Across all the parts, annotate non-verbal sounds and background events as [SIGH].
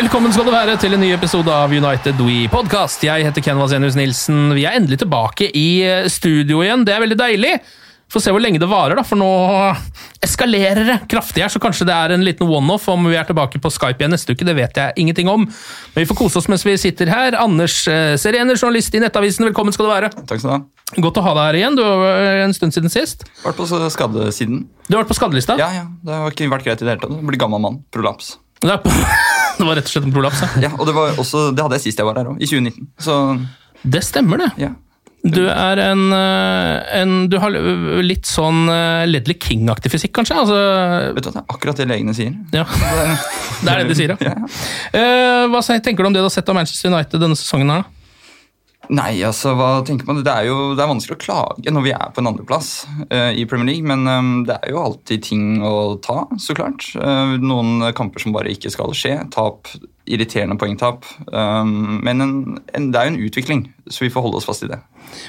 Velkommen skal du være til en ny episode av United We Podcast. Jeg heter Ken Vasenius Nilsen. Vi er endelig tilbake i eh, studio igjen. Det er veldig deilig. Får se hvor lenge det varer, da, for nå eskalerer det kraftig her. Så kanskje det er en liten one-off om vi er tilbake på Skype igjen neste uke. Det vet jeg ingenting om. Men vi får kose oss mens vi sitter her. Anders eh, Serener, journalist i Nettavisen, velkommen skal du være. Takk skal du ha. Godt å ha deg her igjen. Du var en stund siden sist. Vært på skadesiden. Du har vært på skadelista. Ja, ja. Det har ikke vært greit i det hele tatt. Blir gammel mann. Prolaps. Det på- [LAUGHS] det var rett og slett en prolaps. Ja. Ja, og det, var også, det hadde jeg sist jeg var her òg, i 2019. Så Det stemmer, det. ja. Du er en, eh, en Du har litt sånn eh, Ledley King-aktig fysikk, kanskje? Altså, Vet du hva, det er akkurat det legene sier. ja. [LAUGHS] Det er det de sier, ja. Ja. Eh, hva tenker du om det du har sett av Manchester United denne sesongen? her da? Nei, altså, hva tenker man? Det er jo det er vanskelig å klage når vi er på en andreplass uh, i Premier League, men um, det er jo alltid ting å ta, så klart. Uh, noen kamper som bare ikke skal skje. Tap, irriterende poengtap. Um, men en, en, det er jo en utvikling, så vi får holde oss fast i det.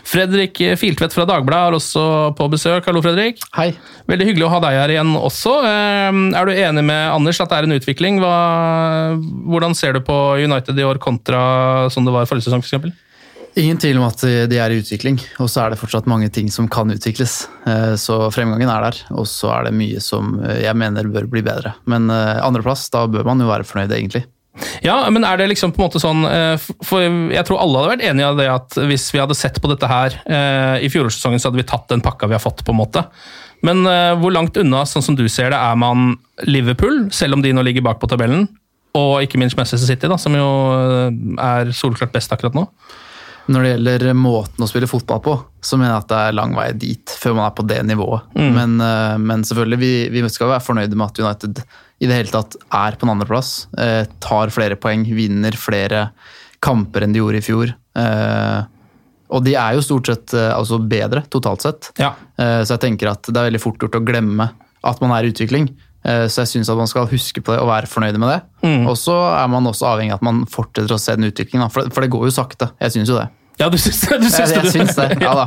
Fredrik Filtvedt fra Dagbladet er også på besøk. Hallo, Fredrik. Hei. Veldig hyggelig å ha deg her igjen også. Um, er du enig med Anders at det er en utvikling? Hva, hvordan ser du på United i år kontra som det var forrige sesong, f.eks.? Ingen tvil om at de er i utvikling, og så er det fortsatt mange ting som kan utvikles. Eh, Så fremgangen er der, og så er det mye som eh, jeg mener bør bli bedre. Men eh, andreplass, da bør man jo være fornøyd, egentlig. Ja, men er det liksom på en måte sånn For jeg tror alle hadde vært enige av det at hvis vi hadde sett på dette her i fjorårssesongen, så hadde vi tatt den pakka vi har fått, på en måte. Men hvor langt unna, sånn som du ser det, er man Liverpool, selv om de nå ligger bak på tabellen? Og ikke minst Manchester City, da, som jo er solklart best akkurat nå. Når det gjelder måten å spille fotball på, så mener jeg at det er lang vei dit før man er på det nivået. Men, eh, men selvfølgelig, vi, vi skal være fornøyde med at United i det hele tatt er på en andreplass. Eh, tar flere poeng, vinner flere kamper enn de gjorde i fjor. Eh, og de er jo stort sett eh, altså bedre totalt sett. Ja. Eh, Så jeg tenker at det er veldig fort gjort å glemme at man er i utvikling. Eh, Så jeg syns man skal huske på det og være fornøyde med det. Og så er man også avhengig av at man fortsetter å se den utviklingen, for for det går jo sakte. Jeg syns jo det. Ja, du syns det? Du syns Jeg, det, jeg du. syns det, ja.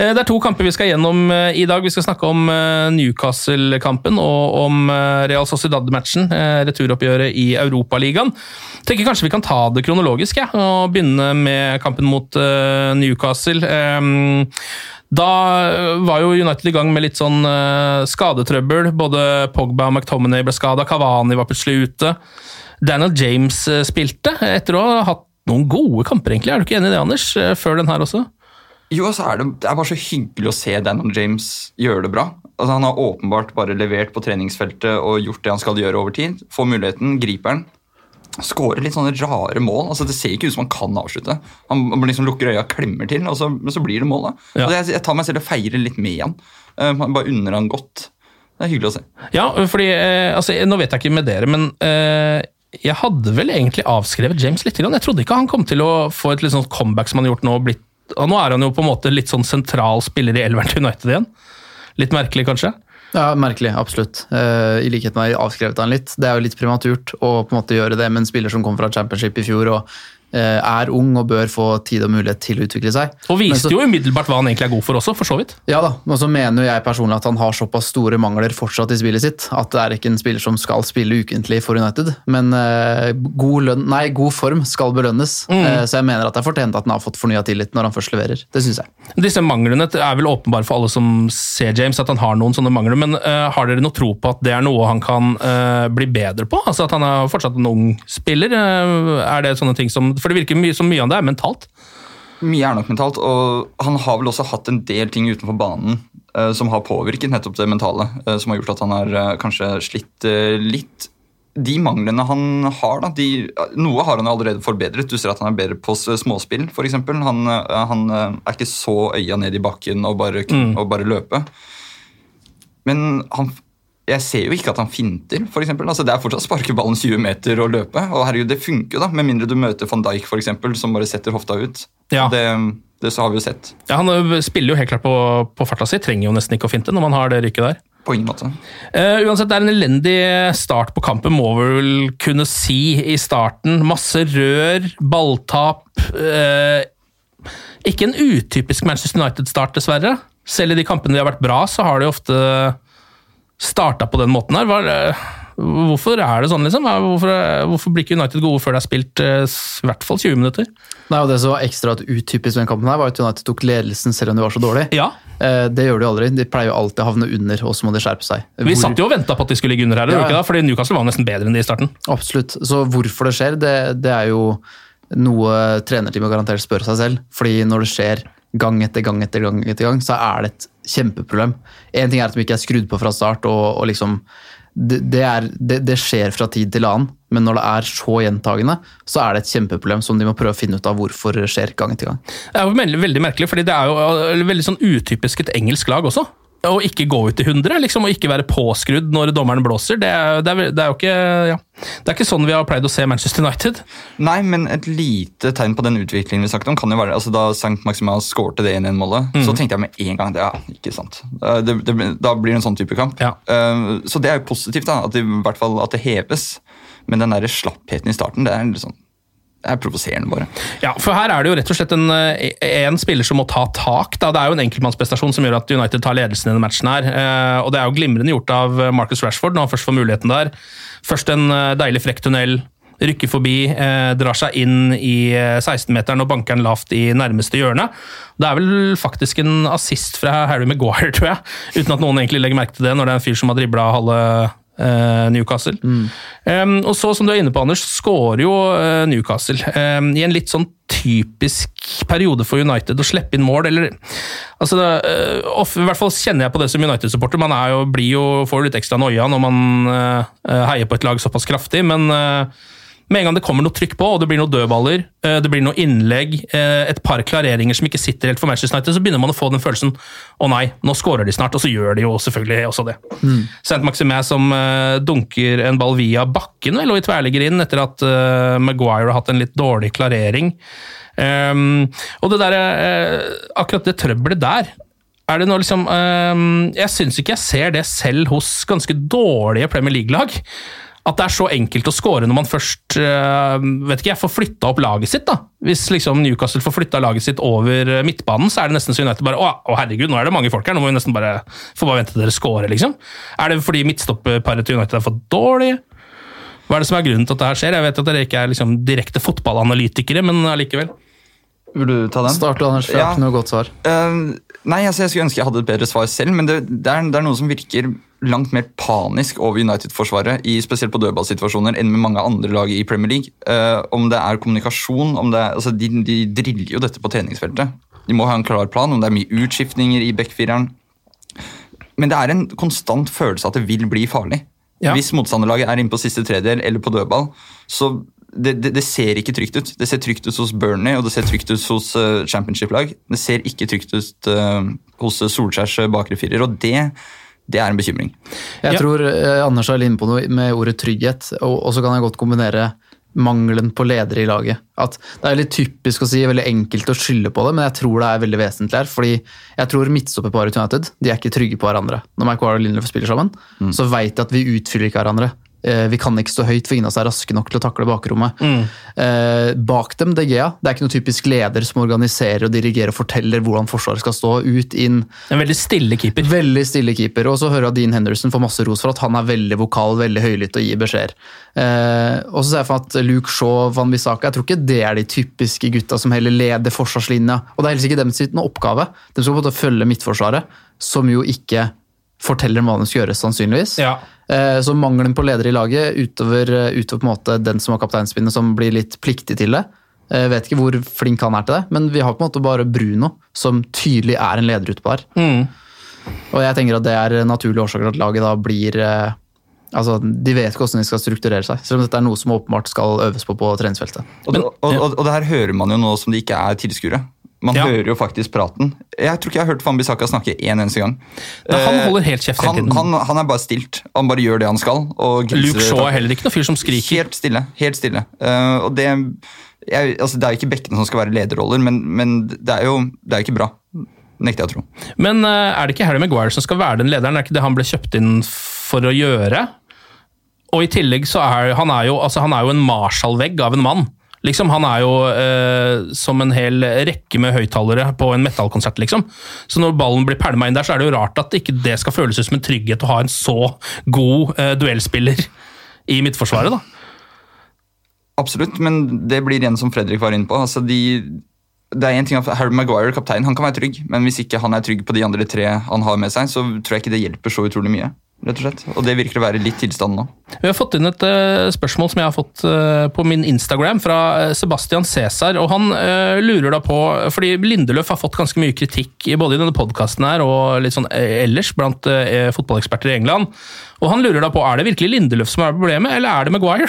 Eh, Det er to kamper vi skal gjennom eh, i dag. Vi skal snakke om eh, Newcastle-kampen og om Real Sociedad-matchen, returoppgjøret i Europaligaen. Tenker kanskje vi kan ta det kronologisk ja, og begynne med kampen mot Newcastle. Da var jo United i gang med litt sånn skadetrøbbel. Både Pogba og McTominay ble skada, Kavani var plutselig ute. Daniel James spilte, etter å ha hatt noen gode kamper, egentlig. Er du ikke enig i det, Anders? Eh, Før den her også? Jo, altså er det, det er bare så hyggelig å se Daniel James gjøre det bra. Altså, han har åpenbart bare levert på treningsfeltet og gjort det han skal gjøre over tid. Får muligheten, griper den. Skårer litt sånne rare mål. altså Det ser ikke ut som han kan avslutte. Han liksom lukker øya klemmer til, så, men så blir det mål. Ja. Og jeg, jeg tar meg selv og feirer litt med han. Uh, bare unner han godt. Det er hyggelig å se. Ja, fordi eh, altså, Nå vet jeg ikke med dere, men eh, jeg hadde vel egentlig avskrevet James litt. Jeg trodde ikke han kom til å få et litt sånn comeback som han har gjort nå. Blitt, nå er han jo på en måte litt sånn sentral spiller i elveren til United igjen. Litt merkelig, kanskje? Ja, Merkelig, absolutt. Uh, I likhet med avskrevet han litt. Det er jo litt prematurt å på en måte gjøre det med en spiller som kom fra championship i fjor og er ung og bør få tid og mulighet til å utvikle seg. Og viste så- jo umiddelbart hva han egentlig er god for også, for så vidt. Ja da, og så mener jeg personlig at han har såpass store mangler fortsatt i spillet sitt, at det er ikke en spiller som skal spille ukentlig for United. Men uh, god, lønn, nei, god form skal belønnes, Mm. uh, så jeg mener at det er fortjent at han har fått fornya tillit når han først leverer. Det syns jeg. Disse manglene er vel åpenbare for alle som ser James, at han har noen sånne mangler. Men uh, har dere noe tro på at det er noe han kan eh, bli bedre på? Altså At han er fortsatt en ung spiller? Eh, er det sånne ting som For det virker mye, som mye av det er mentalt. Mye er nok mentalt, og han har vel også hatt en del ting utenfor banen uh, som har påvirket nettopp det mentale. uh, som har gjort at han har uh, kanskje slitt litt. De manglene han har, da, de, noe har han allerede forbedret. Du ser at han er bedre på småspill, f.eks. Han, han er ikke så øya ned i bakken og bare, Mm. og bare løpe. Men han, jeg ser jo ikke at han finter, f.eks. Altså, det er fortsatt sparke ballen 20 meter og løpe. Og herregud, det funker jo, da, med mindre du møter van Dijk, for eksempel, som bare setter hofta ut. Ja. Det, det så har vi jo sett. Ja, Han eh, spiller jo helt klart på, på farta si, trenger jo nesten ikke å finte når man har det rykket der. På ingen måte. Uh, uansett, det er en elendig start på kampen, må vi vel kunne si i starten. Masse rør, balltap. Uh, ikke en utypisk Manchester United-start, dessverre. Selv i de kampene vi har vært bra, så har de ofte starta på den måten her. Var, eh, hvorfor er det sånn, liksom? Hvorfor, hvorfor blir ikke United gode før det er spilt eh, i hvert fall 20 minutter? Nei, og Det som var ekstra utypisk med den kampen, her var at United tok ledelsen selv om de var så dårlig. Ja. Eh, Det gjør de aldri. De pleier jo alltid å havne under, og så må de skjerpe seg. Vi satt jo og venta på at de skulle ligge under her, Ja, ikke ja. fordi Newcastle var nesten bedre enn de i starten. Absolutt. Så hvorfor det skjer, det, det er jo noe trenerteamet garantert spør seg selv. Fordi når det skjer gang etter gang etter gang, etter gang så er det et kjempeproblem. En ting er at de ikke er skrudd på fra start, og, og liksom det, det, er, det, det skjer fra tid til annen, men når det er så gjentagende, så er det et kjempeproblem som de må prøve å finne ut av hvorfor skjer gang etter gang. Det er jo veldig, merkelig, fordi det er jo veldig sånn utypisk et engelsk lag også. Å ikke gå ut til 100, liksom, og ikke være påskrudd når dommeren blåser. Det er, det er, det er jo ikke ja. Det er ikke sånn vi har pleid å se Manchester United. Nei, men et lite tegn på den utviklingen vi snakket om, kan jo være altså Da St. Maximal skårte det 1-1-målet, så tenkte jeg med en gang det, ja, ikke sant. Det, det, da blir det en sånn type kamp. Ja. Eh, Så det er jo positivt, da, at det, i hvert fall at det heves. Men den der slappheten i starten, det er litt sånn er provoserende, bare. Ja, for her er det jo rett og slett en, øh, en spiller som må ta tak. Da. Det er jo en enkeltmannsprestasjon som gjør at United tar ledelsen i denne matchen. her. Eh, Og det er jo glimrende gjort av Marcus Rashford når han først får muligheten der. Først en øh, deilig frekk tunnel. Rykker forbi, eh, drar seg inn i eh, 16-meteren og banker den lavt i nærmeste hjørne. Det er vel faktisk en assist fra Harry Maguire, [LAUGHS] tror jeg. Uten at noen egentlig legger merke til det, når det er en fyr som har dribla halve eh, Newcastle. Um, og så, som du er inne på, Anders, skårer jo eh, Newcastle um, i en litt sånn typisk periode for United å slippe inn mål, eller altså det, uh, I hvert fall kjenner jeg på det som United-supporter. Man er jo, jo, får litt ekstra noia når man uh, heier på et lag såpass kraftig, men eh, med en gang det kommer noe trykk på, og det blir noen dødballer, eh, det blir noen innlegg, eh, et par klareringer som ikke sitter helt for Manchester United, så begynner man å få den følelsen å nei, nå skårer de snart, og så gjør de jo selvfølgelig også det. Saint Maximé som eh, dunker en ball via bakken vel, og i tverrligger inn etter at Maguire har hatt en litt dårlig klarering. Um, og det der, akkurat det trøbbelet der er det noe liksom ehm, Jeg syns ikke jeg ser det selv hos ganske dårlige Premier League-lag. At det er så enkelt å score når man først eh, vet ikke jeg, får flytta opp laget sitt. da. Hvis liksom Newcastle får flytta laget sitt over eh, midtbanen, så er det nesten så United bare Å, å herregud, nå er det mange folk her, nå må vi nesten bare få bare vente til dere scorer, liksom. Er det fordi midtstopperparet til United er for dårlig? Hva er det som er grunnen til at det her skjer? Jeg vet at dere ikke er liksom direkte fotballanalytikere, men allikevel. Vil du ta den? Start, Anders. for Jeg har ikke noe godt svar. Uh, nei, altså, jeg skulle ønske jeg hadde et bedre svar selv, men det, det, er, det er noe som virker langt mer panisk over United-forsvaret, i- spesielt på dødballsituasjoner, enn med mange andre lag i Premier League. Uh, om det er kommunikasjon om det er, altså, de, de driller jo dette på treningsfeltet. De må ha en klar plan, om det er mye utskiftninger i backfireren. Men det er en konstant følelse at det vil bli farlig. Ja. Hvis motstanderlaget er inne på siste tredjedel eller på dødball, så det, det, det ser ikke trygt ut. Det ser trygt ut hos Burnley og det ser trygt ut hos uh, championship-lag. Det ser ikke trygt ut uh, hos Solskjærs bakre firer, og det, det er en bekymring. Jeg Ja. tror eh, Anders er inne på noe med ordet trygghet, og, og så kan jeg godt kombinere mangelen på ledere i laget. At det er veldig typisk å si, veldig enkelt å skylde på det, men jeg tror det er veldig vesentlig her. fordi jeg tror midtstopperparet United de er ikke trygge på hverandre. Når Maguire og Lindlöf spiller sammen, så vet de at vi utfyller ikke hverandre. Eh, Vi kan ikke stå høyt, for ingen av oss er raske nok til å takle bakrommet. Eh, bak dem, De Gea. Det er ikke noen typisk leder som organiserer og dirigerer og forteller hvordan forsvaret skal stå. Ut, inn. En veldig stille keeper. Veldig stille keeper. Og så hører jeg Dean Henderson får masse ros for at han er veldig vokal, veldig høylytt og gir beskjeder. Eh, og så ser jeg for meg at Luke Shaw, Van Bissaka Jeg tror ikke det er de typiske gutta som heller leder forsvarslinja. Og det er helst ikke dem sin oppgave. De skal på en måte følge midtforsvaret, som jo ikke forteller hva de skal gjøre, sannsynligvis. Ja. Eh, Så mangelen på ledere i laget utover, eh, utover på en måte den som har kapteinspinnet, som blir litt pliktig til det. Jeg vet ikke hvor flink han er til det, men vi har på en måte bare Bruno, som tydelig er en leder utpå her. Mm. Og jeg tenker at det er naturlige årsaker til at laget da blir eh, Altså, De vet ikke hvordan de skal strukturere seg, selv om dette er noe som åpenbart skal øves på på treningsfeltet. Og, og, og, og det her hører man jo nå som det ikke er tilskuere. Man Ja. hører jo faktisk praten. Jeg tror ikke jeg har hørt Van Bissaka snakke en eneste gang. Da, han Eh, holder helt kjeft hele tiden. han, han er bare stilt. Han bare gjør det han skal. Luke Shaw er heller ikke noen fyr som skriker. Helt stille. helt stille. Uh, og det, jeg, altså det er jo ikke bekkene som skal være lederroller, men, men det er jo det er ikke bra. Nekter jeg å tro. Men uh, er det ikke Harry Maguire som skal være den lederen? Er ikke det han ble kjøpt inn for å gjøre? Og i tillegg så er han er jo, altså han er jo en Marshall-vegg av en mann. Liksom, Han er jo eh, som en hel rekke med høyttalere på en metallkonsert, liksom. Så når ballen blir pælma inn der, så er det jo rart at ikke det skal føles som en trygghet å ha en så god eh, duellspiller i midtforsvaret, da. Absolutt, men det blir igjen som Fredrik var inne på. altså de det er en ting at Harry Maguire, kaptein, han kan være trygg, men hvis ikke han er trygg på de andre tre han har med seg, så tror jeg ikke det hjelper så utrolig mye. Rett Og slett. Og det virker å være litt tilstanden nå. Vi har fått inn et uh, spørsmål som jeg har fått uh, på min Instagram fra eh, Sebastian Cæsar. og Han uh, lurer da på Fordi Lindeløf har fått ganske mye kritikk både i denne podkasten her og litt sånn ellers blant fotballeksperter i England. Og Han lurer da på er det virkelig Lindeløf som er problemet, eller er det Maguire?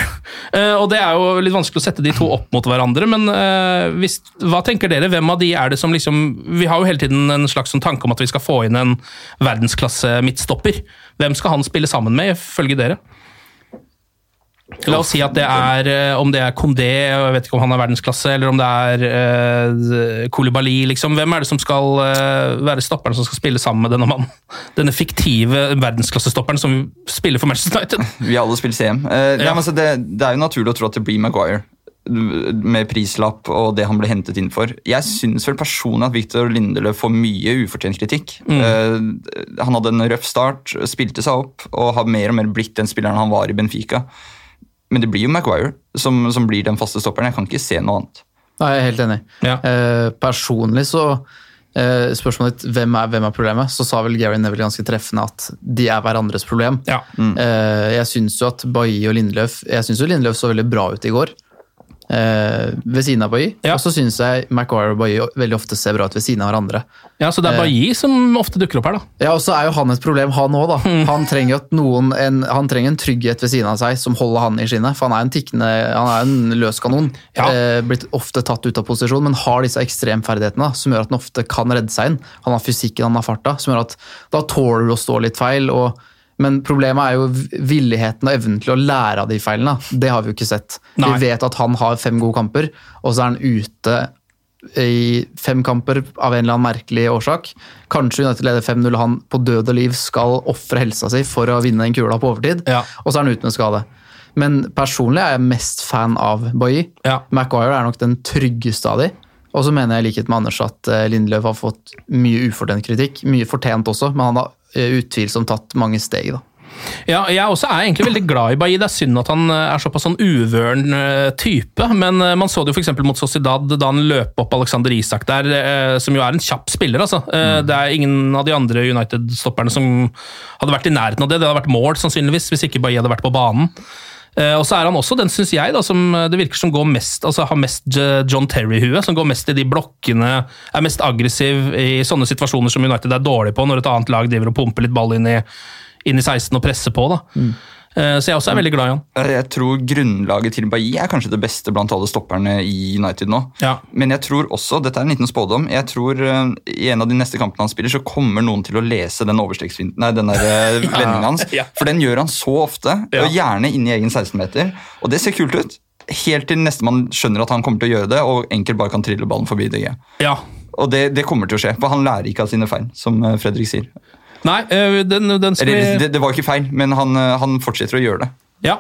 Uh, [LAUGHS] og Det er jo litt vanskelig å sette de to opp mot hverandre, men uh, hvis, hva tenker dere? Hvem av de er det som liksom Vi har jo hele tiden en slags sånn tanke om at vi skal få inn en verdensklasse midtstopper. Hvem skal han spille sammen med, ifølge dere? La oss si at det er eh, om det er Condé, jeg vet ikke om han er verdensklasse, eller om det er uh, Koulibaly, liksom. Hvem er det som skal uh, være stopperen som skal spille sammen med denne mannen? [LAUGHS] Denne fiktive verdensklassestopperen som spiller for Manchester United. [LAUGHS] Vi alle spiller CM. Uh, Ja. ja. men altså det, det er jo naturlig å tro at det blir Maguire. Med prislapp og det han ble hentet inn for. Jeg syns vel personlig at Victor Lindeløf får mye ufortjent kritikk. Eh, han hadde en røff start, spilte seg opp og har mer og mer blitt den spilleren han var i Benfica. Men det blir jo Maguire som, som blir den faste stopperen. Jeg kan ikke se noe annet. Nei, jeg er helt enig. Ja. Eh, personlig så eh, Spørsmålet ditt hvem er, hvem er problemet, så sa vel Gary Neville ganske treffende at de er hverandres problem. Ja. Eh, jeg syns jo at Bailly og Lindløf Jeg synes jo Lindløf så veldig bra ut i går. Eh, ved siden av Bailly. Ja. Og så syns jeg Maguire og Bailly veldig ofte ser bra ut ved siden av hverandre. ja, så det er Bailly som ofte dukker opp her, da. Ja, og så er jo han et problem, han òg, da. Han trenger, at noen, en, han trenger en trygghet ved siden av seg som holder han i skinnet. For han er en tikkende, han er en løs kanon. Ja. Eh, blitt ofte tatt ut av posisjon, men har disse ekstremferdighetene da, som gjør at han ofte kan redde seg inn. Han har fysikken, han har farta, som gjør at da tåler du å stå litt feil. og men problemet er jo villigheten og evnen til å lære av de feilene. Det har vi jo ikke sett. Nei. Vi vet at han har fem gode kamper, og så er han ute i fem kamper av en eller annen merkelig årsak. Kanskje United leder 5-0 han på død og liv skal ofre helsa si for å vinne den kula på overtid, Ja. og så er han ute med skade. Men personlig er jeg mest fan av Boye. Ja. Maguire er nok den tryggeste av de. Og så mener jeg i likhet med Anders at Lindløv har fått mye ufortjent kritikk. Mye fortjent også, men han har eh, utvilsomt tatt mange steg. da. Ja, jeg også er egentlig veldig glad i Bailly. Det er synd at han eh, er såpass sånn uvøren eh, type, men eh, man så det jo f.eks. mot Sociedad da han løp opp Alexander Isak der, eh, som jo er en kjapp spiller. altså. Mm. Det er ingen av de andre United-stopperne som hadde vært i nærheten av det. Det hadde vært mål, sannsynligvis, hvis ikke Bailly hadde vært på banen. Eh, og så er han også den, syns jeg, da, som eh, det virker som går mest, altså har mest John Terry-hue. Som går mest i de blokkene, er mest aggressiv i sånne situasjoner som United er dårlig på, når et annet lag driver og pumper litt ball inn i, inn i 16 og presser på. da. Eh, så jeg også er veldig glad i han. Eh, Jeg tror grunnlaget til Bailly er kanskje det beste blant alle stopperne i United nå. Ja. Men jeg tror også, dette er en liten spådom, jeg tror eh, i en av de neste kampene han spiller, så kommer noen til å lese den overstreksvinden, nei, den der eh, [LAUGHS] vendingen hans. Ja. For den gjør han så ofte, og gjerne inn i egen 16-meter. Og det ser kult ut. helt til nestemann skjønner at han kommer til å gjøre det, og enkelt bare kan trille ballen forbi DG. Ja. Og det, det kommer til å skje, for han lærer ikke av sine feil, som eh, Fredrik sier. Nei, eh, den, den som Eller, det, det var ikke feil, men han, eh, han fortsetter å gjøre det. Ja.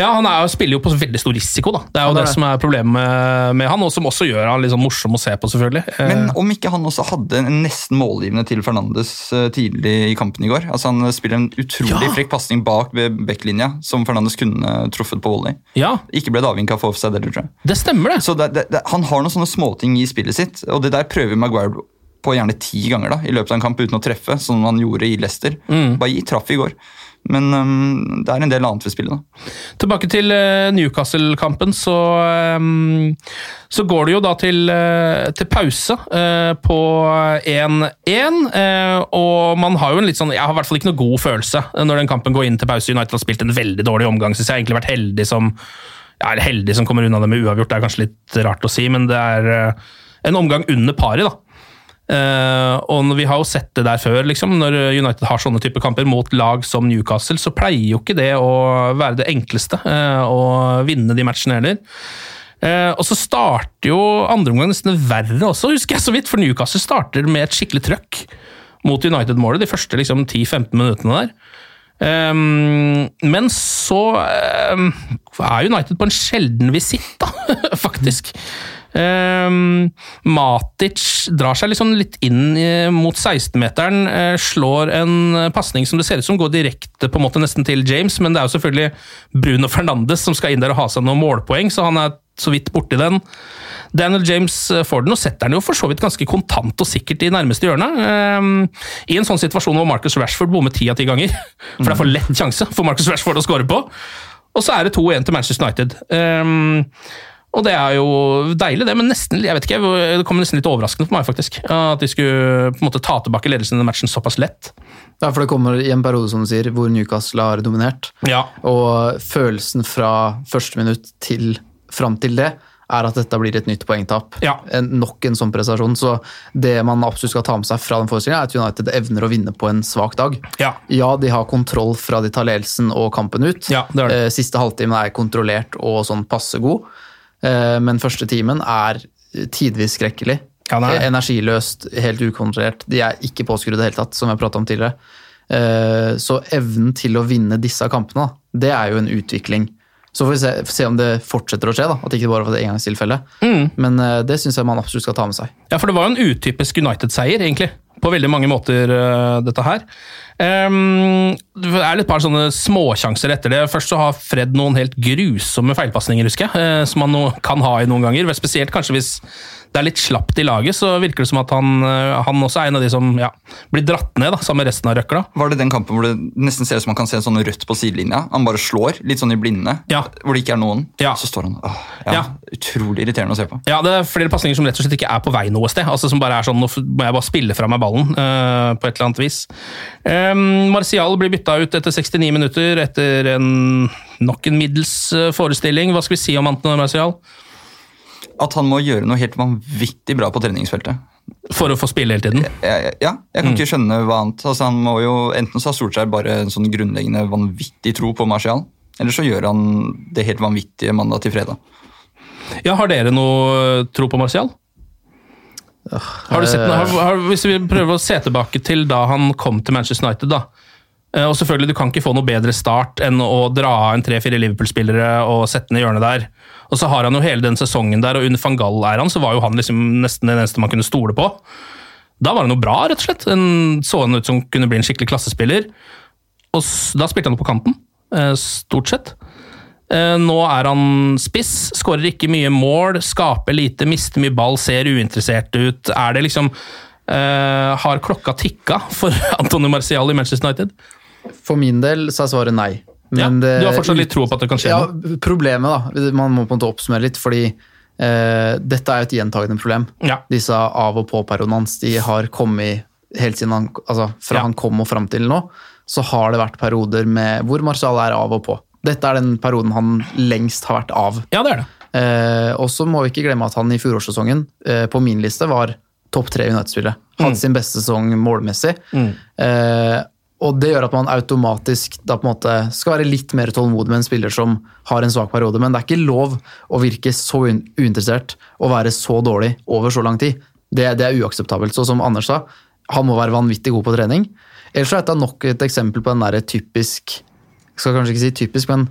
ja, han er, spiller jo på veldig stor risiko. da. Det er jo det det, er som er problemet med, med han, og som også gjør han litt sånn morsom å se på, selvfølgelig. Eh, Men om ikke han også hadde en nesten målgivende til Fernandes tidlig i kampen i går. Altså Han spiller en utrolig Ja. frekk pasning bak ved backlinja, som Fernandes kunne truffet på volley. ja, Ikke ble det avvinka for offside heller, tror jeg. det stemmer, det. Så det, det, det, Han har noen sånne småting i spillet sitt, og det der prøver Maguire på gjerne ti ganger da, i løpet av en kamp uten å treffe, som han gjorde i Leicester. Bailly traff i går, men um, det er en del annet ved spillet. da. Tilbake til uh, Newcastle-kampen, så, um, så går det jo da til, uh, til pause uh, på 1-1. eh, og man har jo en litt sånn Jeg har i hvert fall ikke noe god følelse når den kampen går inn til pause. United har spilt en veldig dårlig omgang, syns jeg. har egentlig vært heldig som ja, er heldig som kommer unna det med uavgjort, det er kanskje litt rart å si, men det er en omgang under paret, da. Eh, og vi har jo sett det der før, liksom. Når United har sånne typer kamper mot lag som Newcastle, så pleier jo ikke det å være det enkleste uh, å vinne de matchene heller. Uh, og så starter jo andre omgang nesten verre også, husker jeg så vidt, for Newcastle starter med et skikkelig trøkk mot United-målet de første liksom, 10-15 minuttene der. Um, men så um, er United på en sjelden visitt, da, [LAUGHS] faktisk. Ehm, Matic drar seg liksom litt inn eh, mot 16-meteren, eh, slår en pasning som det ser ut som går direkte på en måte nesten til James, men det er jo selvfølgelig Bruno Fernandes som skal inn der og ha seg noen målpoeng, så han er så vidt borti den. Daniel James eh, får den og setter den jo for så vidt ganske kontant og sikkert i nærmeste hjørne. Ehm, I en sånn situasjon hvor Marcus Rashford bommer ti av ti ganger. [LAUGHS] For det er for lett sjanse for Marcus Rashford å score på. Og så er det 2-1 til Manchester United. Ehm, og det er jo deilig, det, men nesten, jeg vet ikke, det kommer nesten litt overraskende for meg, faktisk. At de skulle på en måte ta tilbake ledelsen i den matchen såpass lett. Ja, for det kommer i en periode som du sier, hvor Newcastle har dominert. Ja. Og følelsen fra første minutt til fram til det er at dette blir et nytt poengtap. Ja. En, nok en sånn prestasjon. Så det man absolutt skal ta med seg fra den forestillingen, er at United evner å vinne på en svak dag. Ja. Ja, de har kontroll fra de tar ledelsen og kampen ut. Ja, det er det. Eh, Siste halvtimen er kontrollert og sånn passe god. Eh, Men første timen er tidvis skrekkelig. Ja, Energiløst, helt ukontrollert. De er ikke påskrudd i det hele tatt, som jeg prata om tidligere. Eh, Så evnen til å vinne disse kampene, det er jo en utvikling. Så får vi se, se om det fortsetter å skje, da. at det ikke bare var et engangstilfelle. Mm. Men eh, det syns jeg man absolutt skal ta med seg. Ja, for det var jo en utypisk United-seier, egentlig. På veldig mange måter, øh, dette her. Um, det er et par sånne småsjanser etter det. Først så har Fred noen helt grusomme feilpasninger, husker jeg. eh, som han kan ha i noen ganger. Spesielt kanskje hvis det er litt slapt i laget, så virker det som at han, øh, han også er en av de som ja, blir dratt ned, da, sammen med resten av røkla. Var det den kampen hvor det nesten ser ut som man kan se en sånn rødt på sidelinja? Han bare slår, litt sånn i blinde, Ja. hvor det ikke er noen. Ja. Så står han åh, ja. Utrolig irriterende å se på. Ja, det er flere pasninger som rett og slett ikke er på vei noe sted. Altså Som bare er sånn, nå må jeg bare spille fra meg ballen uh, på et eller annet vis. Um, Martial blir bytta ut etter 69 minutter, etter en, nok en middels øh, forestilling. Hva skal vi si om Antonin Martial? At han må gjøre noe helt vanvittig bra på treningsfeltet. For å få spille hele tiden? Ja, ja, jeg kan ikke skjønne hva annet. Altså, han må jo, enten så har Solskjær bare en sånn grunnleggende vanvittig tro på Martial, eller så gjør han det helt vanvittige mandag til fredag. Ja, Har dere noe tro på Martial? Har du sett noe, har, har, hvis vi prøver å se tilbake til da han kom til Manchester United, da. Eh, Og selvfølgelig, Du kan ikke få noe bedre start enn å dra av en tre-fire Liverpool-spillere og sette ned hjørnet der. Og så har han jo hele den sesongen der, og under van Gaal-æraen så var jo han liksom nesten den eneste man kunne stole på. Da var han jo bra, rett og slett. En, så han ut som kunne bli en skikkelig klassespiller. Og da spilte han på kanten, eh, stort sett. Eh, Nå er han spiss, skårer ikke mye mål, skaper lite, mister mye ball, ser uinteressert ut. Er det liksom Uh, Har klokka tikka for [LAUGHS] Antonio Marcial i Manchester United? For min del så er svaret nei. Ja, Men det- du har fortsatt litt tro på at det kan skje ja, noe? Problemet, da. Man må på en måte oppsummere litt, fordi eh, dette er jo et gjentagende problem. Ja. Disse av- og på-periodene hans de har kommet helt siden han, altså fra Ja. han kom og fram til nå, så har det vært perioder med hvor Marcial er av og på. Dette er den perioden han lengst har vært av. Ja, det er det. Eh, og så må vi ikke glemme at han i fjorårssesongen eh, på min liste var topp tre United-spillere. Hadde sin beste sesong målmessig. Eh, og det gjør at man automatisk da på en måte skal være litt mer tålmodig med en spiller som har en svak periode. Men det er ikke lov å virke så uinteressert og være så dårlig over så lang tid. Det, det er uakseptabelt. Så som Anders sa, han må være vanvittig god på trening. Ellers er dette nok et eksempel på den der typisk Jeg skal kanskje ikke si typisk, men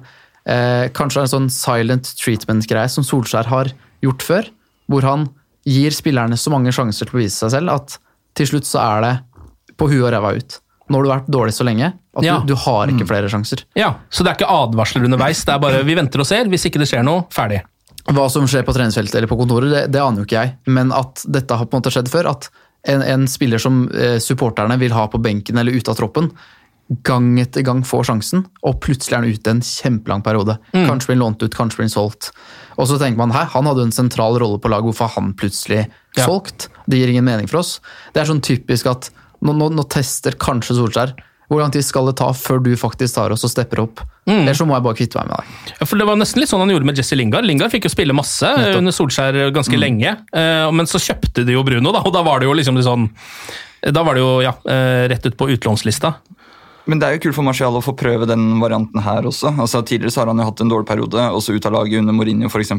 eh, kanskje en sånn silent treatment-greie som Solskjær har gjort før. Hvor han gir spillerne så mange sjanser til å vise seg selv at til slutt så er det på huet og ræva ut. Nå har du vært dårlig så lenge at Ja. du, du har ikke flere sjanser. Ja, Så det er ikke advarsler underveis, det er bare vi venter og ser. Hvis ikke det skjer noe, ferdig. Hva som skjer på treningsfeltet eller på kontoret, det, det aner jo ikke jeg. Men at dette har på en måte skjedd før, at en, en spiller som eh, supporterne vil ha på benken eller ute av troppen, gang etter gang får sjansen, og plutselig er han ute en kjempelang periode. Kanskje blir han lånt ut, kanskje blir han solgt. Og så tenker man hæ, han hadde en sentral rolle på laget, hvorfor er han plutselig Ja. solgt? Det gir ingen mening for oss. Det er sånn typisk at nå, nå, nå tester kanskje Solskjær. Hvor lang tid skal det ta før du faktisk tar oss og stepper opp? Eller så må jeg bare kvitte meg med deg. Ja, for Det var nesten litt sånn han gjorde med Jesse Lingard. Lingard fikk jo spille masse Nettopp. under Solskjær ganske lenge, eh, men så kjøpte de jo Bruno, da, og da var det jo liksom sånn Da var det jo ja, eh, rett ut på utlånslista. Men det er jo kult for Martial å få prøve den varianten her også. Altså Tidligere så har han jo hatt en dårlig periode, også ut av laget under Mourinho f.eks.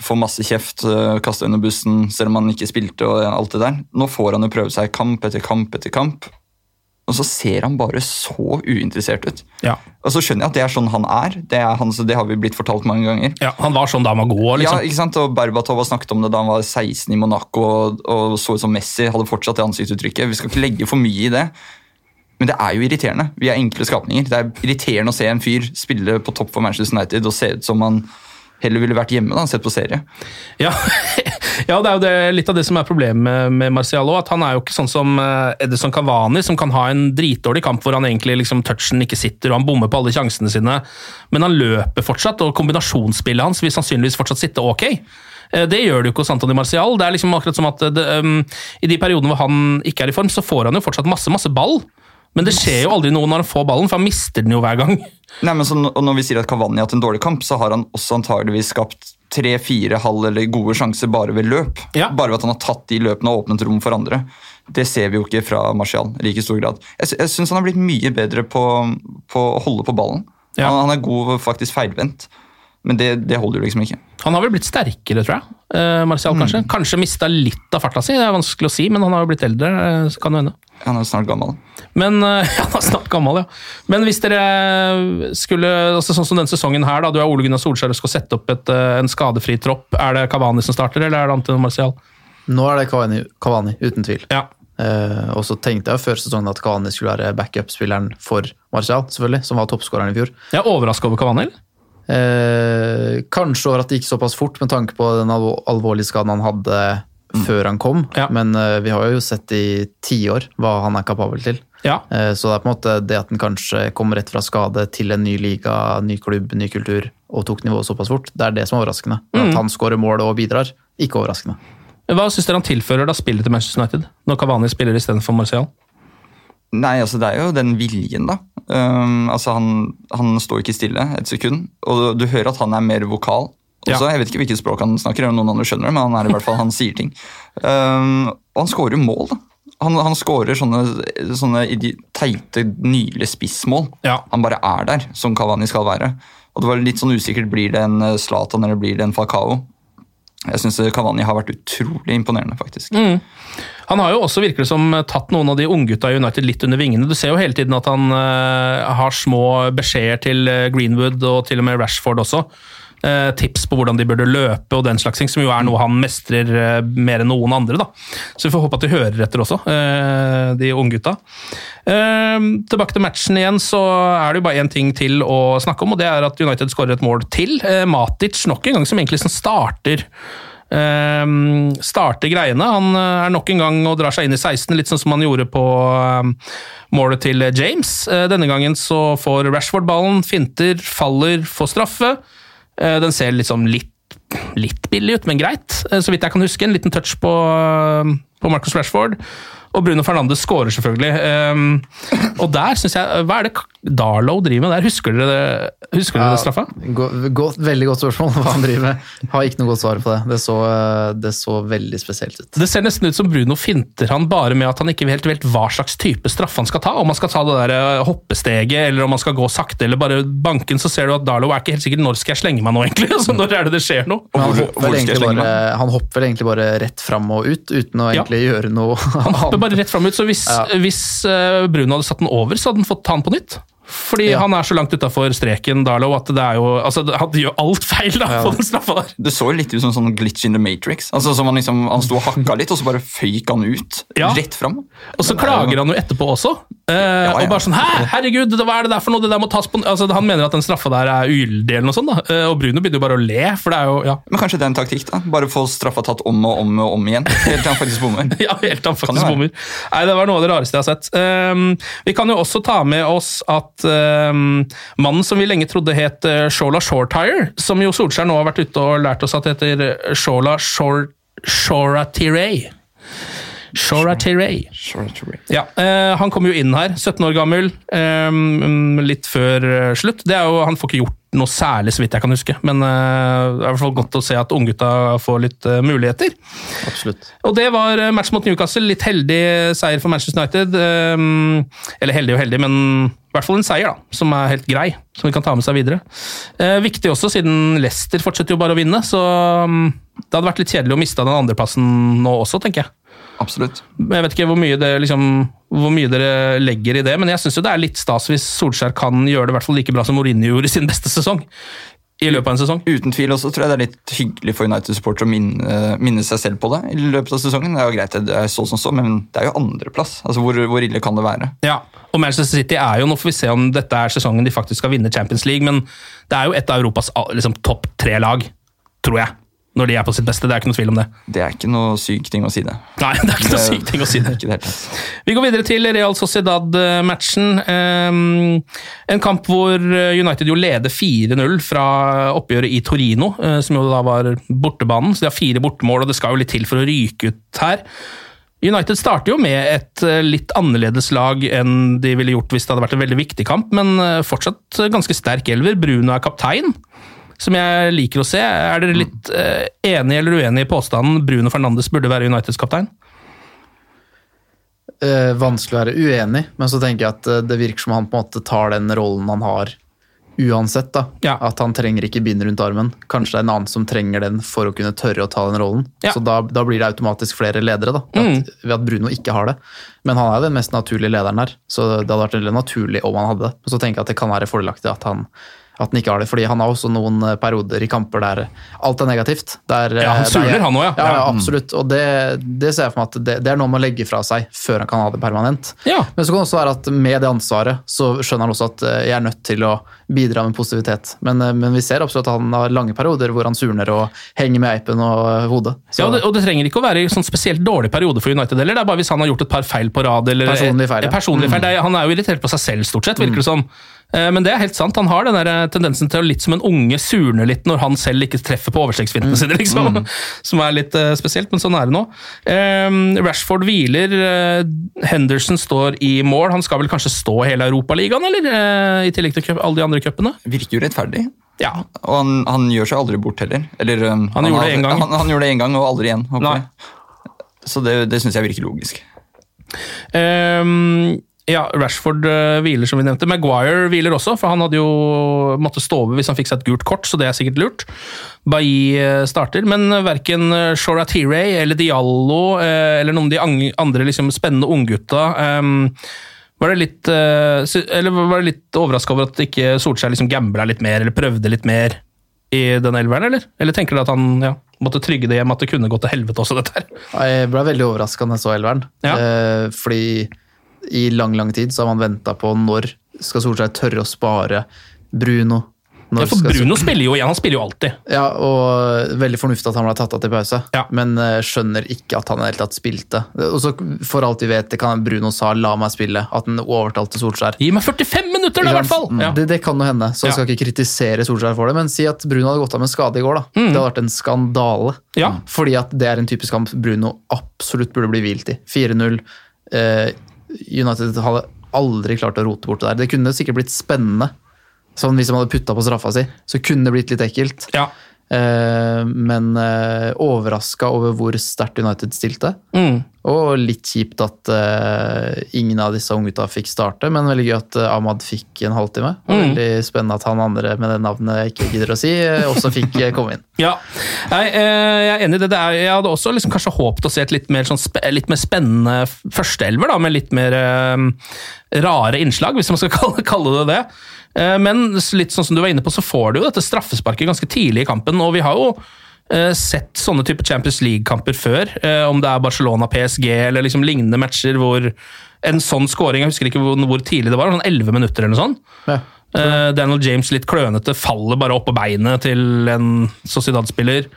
Får masse kjeft, øh, kasta under bussen selv om han ikke spilte og alt det der. Nå får han jo prøve seg kamp etter kamp etter kamp, og så ser han bare så uinteressert ut. Ja. Og så skjønner jeg at det er sånn han er, det, er han, så det har vi blitt fortalt mange ganger. ja, Han var sånn da han var god. liksom. Ja, ikke sant? Og Berbatov har snakket om det da han var 16 i Monaco og, og så ut som Messi. Hadde fortsatt det ansiktsuttrykket. Vi skal ikke legge for mye i det. Men det er jo irriterende. Vi er enkle skapninger. Det er irriterende å se en fyr spille på topp for Manchester United og se ut som han heller ville vært hjemme da, sett på serie. Ja, [LAUGHS] ja det er jo det, litt av det som er problemet med, Marcial òg. At han er jo ikke sånn som eh, Edison Cavani, som kan ha en dritdårlig kamp hvor han egentlig liksom touchen ikke sitter og han bommer på alle sjansene sine, men han løper fortsatt, og kombinasjonsspillet hans vil sannsynligvis fortsatt sitte ok. Eh, Det gjør det jo ikke hos Antony Martial. Det er liksom akkurat som at det, um, I de periodene hvor han ikke er i form, så får han jo fortsatt masse masse ball. Men det skjer jo aldri noe når han får ballen, for han mister den jo hver gang. Nei, men så, Når vi sier at Cavani har hatt en dårlig kamp, så har han også antageligvis skapt tre-fire halv eller gode sjanser bare ved løp. Ja. Bare ved at han har tatt de løpene og åpnet rom for andre. Det ser vi jo ikke fra Martial i like stor grad. Jeg, jeg syns han har blitt mye bedre på, på å holde på ballen. Ja. Han, han er god faktisk feilvendt, men det, det holder jo liksom ikke. Han har vel blitt sterkere, tror jeg. Eh, Martial, kanskje. Kanskje mista litt av farta si, det er vanskelig å si, men han har jo blitt eldre. eh, så kan det hende. Han er snart gammel. Men eh, [LAUGHS] Han er snart gammel, ja. Men hvis dere skulle altså Sånn som denne sesongen her, da, du er Ole Gunnar Solskjær og skal sette opp et, eh, en skadefri tropp. Er det Cavani som starter, eller er det Antin Martial? Nå er det Cavani, Kavani uten tvil. Ja. Eh, og så tenkte jeg før sesongen at Cavani skulle være backup-spilleren for Martial, selvfølgelig, som var toppskåreren i fjor. Jeg er overraska over Cavani. eller? Eh, kanskje over at det gikk såpass fort med tanke på den alvor alvorlige skaden han hadde før han kom, Ja. men eh, vi har jo sett i tiår hva han er kapabel til. Ja. Eh, så det er på en måte det at han kanskje kom rett fra skade til en ny liga, ny klubb, ny kultur, og tok nivået såpass fort, det er det som er overraskende. At han skårer mål og bidrar, ikke overraskende. Hva syns dere han tilfører da spillet til Manchester United, når Cavani spiller istedenfor Marcial? Nei, altså det er jo den viljen, da. Um, altså han, han står ikke stille et sekund, og du hører at han er mer vokal. Også, Ja. Jeg vet ikke hvilket språk han snakker, om noen andre skjønner det, men han er i hvert fall, han sier ting. Um, og han skårer mål, da. Han, han skårer sånne, sånne teite, nydelige spissmål. Ja. Han bare er der, som Cavani skal være. Og det var litt sånn usikkert, blir det en Zlatan eller blir det en Falcao? Jeg syns Cavani har vært utrolig imponerende, faktisk. Han har jo også virkelig som tatt noen av de unggutta i United litt under vingene. Du ser jo hele tiden at han uh, har små beskjeder til eh, Greenwood og til og med Rashford også. Eh, tips på hvordan de burde løpe og den slags ting, som jo er noe han mestrer eh, mer enn noen andre. da. Så vi får håpe at de hører etter også, eh, de unggutta. Eh, tilbake til matchen igjen, så er det jo bare én ting til å snakke om, og det er at United skårer et mål til. Matic nok en gang som egentlig som starter Um, starter greiene. Han er nok en gang og drar seg inn i 16, litt sånn som han gjorde på ehm, målet til James. Uh, denne gangen så får Rashford ballen, finter, faller, får straffe. Eh, den ser liksom litt, litt billig ut, men greit, eh, så vidt jeg kan huske. En liten touch på, eh, på Marcus Rashford. Og Bruno Fernandes skårer selvfølgelig. Um, og der syns jeg Hva er det Darlow driver med der? Husker dere, det- husker dere det straffa? Gå, veldig godt spørsmål hva han driver med. Har ikke noe godt svar på det. Det så, det så veldig spesielt ut. Det ser nesten ut som Bruno finter han bare med at han ikke helt vet hva slags type straff han skal ta. Om han skal ta det der eh, hoppesteget, eller om han skal gå sakte, eller bare banken, så ser du at Darlow er ikke helt sikker når skal jeg slenge meg nå, egentlig. [LAUGHS] Så når er det det skjer noe? Han, hopper hvor egentlig bare, han hopper egentlig bare rett fram og ut, uten å Ja. egentlig gjøre noe Han hopper bare rett fram ut, så hvis, Ja. hvis eh, Bruno hadde satt den over, så hadde han fått ta den på nytt. Fordi Ja. han er så langt utafor streken, Darlow, at det er jo altså, Han gjør alt feil da, på den straffa der. Det så jo litt ut som sånn glitch in the matrix. Altså som Han liksom, han sto og hakka litt, og så bare føyk han ut. Ja. Rett fram. Og så klager han jo etterpå også. Eh, ja. Og bare sånn Hæ, herregud, hva er det der for noe? Det der må tas på altså, Han mener at den straffa der er ugyldig, eller noe sånt. da. Eh, og Bruno begynner jo bare å le, for det er jo ja, Men kanskje det er en taktikk? da? Bare få straffa tatt om og om og om igjen. Helt til han faktisk bommer. [LAUGHS] ja, helt han faktisk bommer. Nei, Det var noe av det rareste jeg har sett. Um, vi kan jo også ta med oss at um, mannen som vi lenge trodde het uh, Shola Shortire, som jo Solskjær nå har vært ute og lært oss at heter uh, Shola Short, Shora Tirey. Shora. Ja, uh, Han kom jo inn her, 17 år gammel, um, litt før eh, slutt. Det er jo, Han får ikke gjort noe særlig, så vidt jeg kan huske, men uh, det er i hvert fall godt å se at unggutta får litt uh, muligheter. Absolutt. Og det var eh, match mot Newcastle. Litt heldig seier for Manchester United. Um, Eller heldig og heldig, men i hvert fall en seier da, som er helt grei, som vi kan ta med seg videre. Uh, viktig også, siden Leicester fortsetter jo bare å vinne, så um, det hadde vært litt kjedelig å miste den andreplassen nå også, tenker jeg. Absolutt. Jeg vet ikke hvor mye, det, liksom, hvor mye dere legger i det, men jeg syns det er litt stas hvis Solskjær kan gjøre det i hvert fall like bra som Mourinho gjorde i sin beste sesong. I løpet av en sesong. Uten tvil også tror jeg det er litt hyggelig for United-supportere å minne, minne seg selv på det i løpet av sesongen. Det er jo greit, det er så som så, men det er jo andreplass. Altså, hvor, hvor ille kan det være? Ja, og Manchester City er jo, nå får vi se om dette er sesongen de faktisk skal vinne Champions League, men det er jo et av Europas liksom, topp tre lag, tror jeg. Når de er på sitt beste. Det er ikke noe tvil om det. Det er ikke noe syk ting å si det. Nei, det er ikke noe syk ting å si det. Det. Vi går videre til Real Sociedad-matchen. Um, en kamp hvor United jo leder 4-0 fra oppgjøret i Torino, eh, som jo da var bortebanen. Så de har fire bortemål, og det skal jo litt til for å ryke ut her. United starter jo med et eh, litt annerledes lag enn de ville gjort hvis det hadde vært en veldig viktig kamp, men eh, fortsatt ganske sterk elver. Bruno er kaptein, som jeg liker å se. Er dere litt eh, enige eller uenige i påstanden Bruno Fernandes burde være Uniteds kaptein? Eh, vanskelig å være uenig, men så tenker jeg at eh, det virker som han på en måte tar den rollen han har uansett. da. Ja. At han trenger ikke bind rundt armen. Kanskje det er en annen som trenger den for å kunne tørre å ta den rollen. Ja. Mm. Så da, da blir det automatisk flere ledere, da, ved at, ved at Bruno ikke har det. Men han er den mest naturlige lederen her, så det hadde vært veldig naturlig om han hadde det. Men så tenker jeg at det kan være fordelaktig at han at han ikke har det, fordi han har også noen eh, perioder i kamper der alt er negativt. Der, Ja, han suler, surner, der- han også, ja. ja. Ja. absolutt. Og det, det ser jeg for meg at det, det er noe man legger fra seg før han kan ha det permanent. Ja. Men så kan det også være at med det ansvaret så skjønner han også at eh, jeg er nødt til å bidra med positivitet. Men, eh, men vi ser absolutt at han har lange perioder hvor han surner og henger med eipen og eh, hodet. Så, Ja, og det, og det trenger ikke å være en sånn spesielt dårlig periode for United heller. Det er bare hvis han har gjort et par feil på rad. Eller Personlige feil, ja. Personlig feil. Er, han er jo irritert på seg selv, stort sett, virker det som. Eh, Men det er helt sant. Han har den der eh, tendensen til å litt som en unge surne litt når han selv ikke treffer på overstegsfintene sine, liksom. [LAUGHS] Som er litt eh, spesielt, men sånn er det nå. Eh, Rashford hviler. eh, Henderson står i mål. Han skal vel kanskje stå hele Europaligaen, eller? Eh, I tillegg til alle de andre cupene? Virker jo rettferdig. Ja. Og han, han gjør seg aldri bort heller. Eller, han, Han gjorde det en gang. Han, gjorde det en gang, og aldri igjen. Så det, det syns jeg virker logisk. Ehm, ja, Rashford eh, hviler, som vi nevnte. Maguire hviler også, for han hadde jo måtte stå over hvis han fikk seg et gult kort, så det er sikkert lurt. Bailly eh, starter, men verken Shora Tiray eller Diallo eh, eller noen av de andre liksom, spennende unggutta var det litt, eh, eller var det litt overraska over at ikke Solskjær liksom gambla litt mer, eller prøvde litt mer i den elveren, eller? Eller tenker du at han ja, måtte trygge det hjem, at det kunne gå til helvete også, dette her? Jeg ble veldig overraska da jeg så elveren. Ja. Eh, fordi i lang, lang tid så har man venta på når skal Solskjær tørre å spare Bruno. Når Ja, for skal- Bruno spiller jo igjen, han spiller jo alltid. Ja, og veldig fornuftig at han ble tatt av til pause, Ja. men eh, skjønner ikke at han i det hele tatt spilte. Og så For alt vi vet, det kan Bruno sa 'la meg spille', at han overtalte Solskjær. Gi meg 45 minutter, da, i hvert fall! Ja. Det, det kan jo hende, så jeg skal ikke kritisere Solskjær for det, men si at Bruno hadde gått av med skade i går. da. Det hadde vært en skandale. Ja. Fordi at det er en typisk kamp Bruno absolutt burde bli hvilt i. 4-0. eh, United hadde aldri klart å rote bort det der. Det kunne sikkert blitt spennende. Sånn Hvis de hadde putta på straffa si, så kunne det blitt litt ekkelt. Ja. Eh, men eh, overraska over hvor sterkt United stilte. Mm. Og litt kjipt at eh, ingen av disse unggutta fikk starte, men veldig gøy at Ahmad fikk en halvtime. Mm. Veldig spennende at han andre med det navnet jeg ikke gidder å si, også fikk komme inn. [LAUGHS] Ja, eh, jeg er enig i det. det er, jeg hadde også liksom kanskje håpet å se et litt mer, sånn, litt mer spennende førsteelver, da, med litt mer eh, rare innslag, hvis man skal [LAUGHS] kalle, kalle det det. Eh, men litt sånn som du var inne på, så får du jo dette straffesparket ganske tidlig i kampen, og vi har jo eh, sett sånne type Champions League-kamper før, eh, om det er Barcelona-PSG eller liksom lignende matcher hvor en sånn scoring, jeg husker ikke hvor, hvor tidlig det var, sånn 11 minutter eller noe sånt. Ja. Daniel James litt klønete, faller bare opp på beinet til en Sociedad-spiller.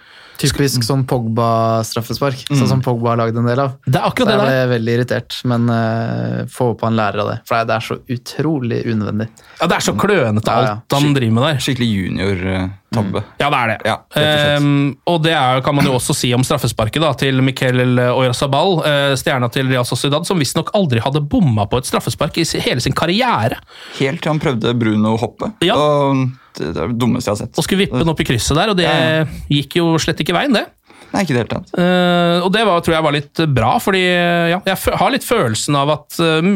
Typisk sånn Pogba-straffespark, sånn som Pogba har lagd en del av. Det er akkurat Så det jeg ble veldig irritert, men uh, få håpe han lærer av det. For det er så utrolig unødvendig. Ja, det er så klønete Ja, ja. han driver med der. Skikkelig junior-tabbe. Ja, det er det. Ja, og. Ehm, og det er, kan man jo også si om straffesparket da, til Miquel Oyarzabal, uh, stjerna til Real Sociedad, som visstnok aldri hadde bomma på et straffespark i hele sin karriere. Helt til han prøvde Bruno å hoppe. Ja. Og det er dummeste jeg har sett. Og skulle vippe den opp i krysset der, og det Ja. gikk jo slett ikke veien, det. Nei, ikke det hele tatt. Uh, og det var, tror jeg var litt bra, fordi eh, ja, jeg har litt følelsen av at uh,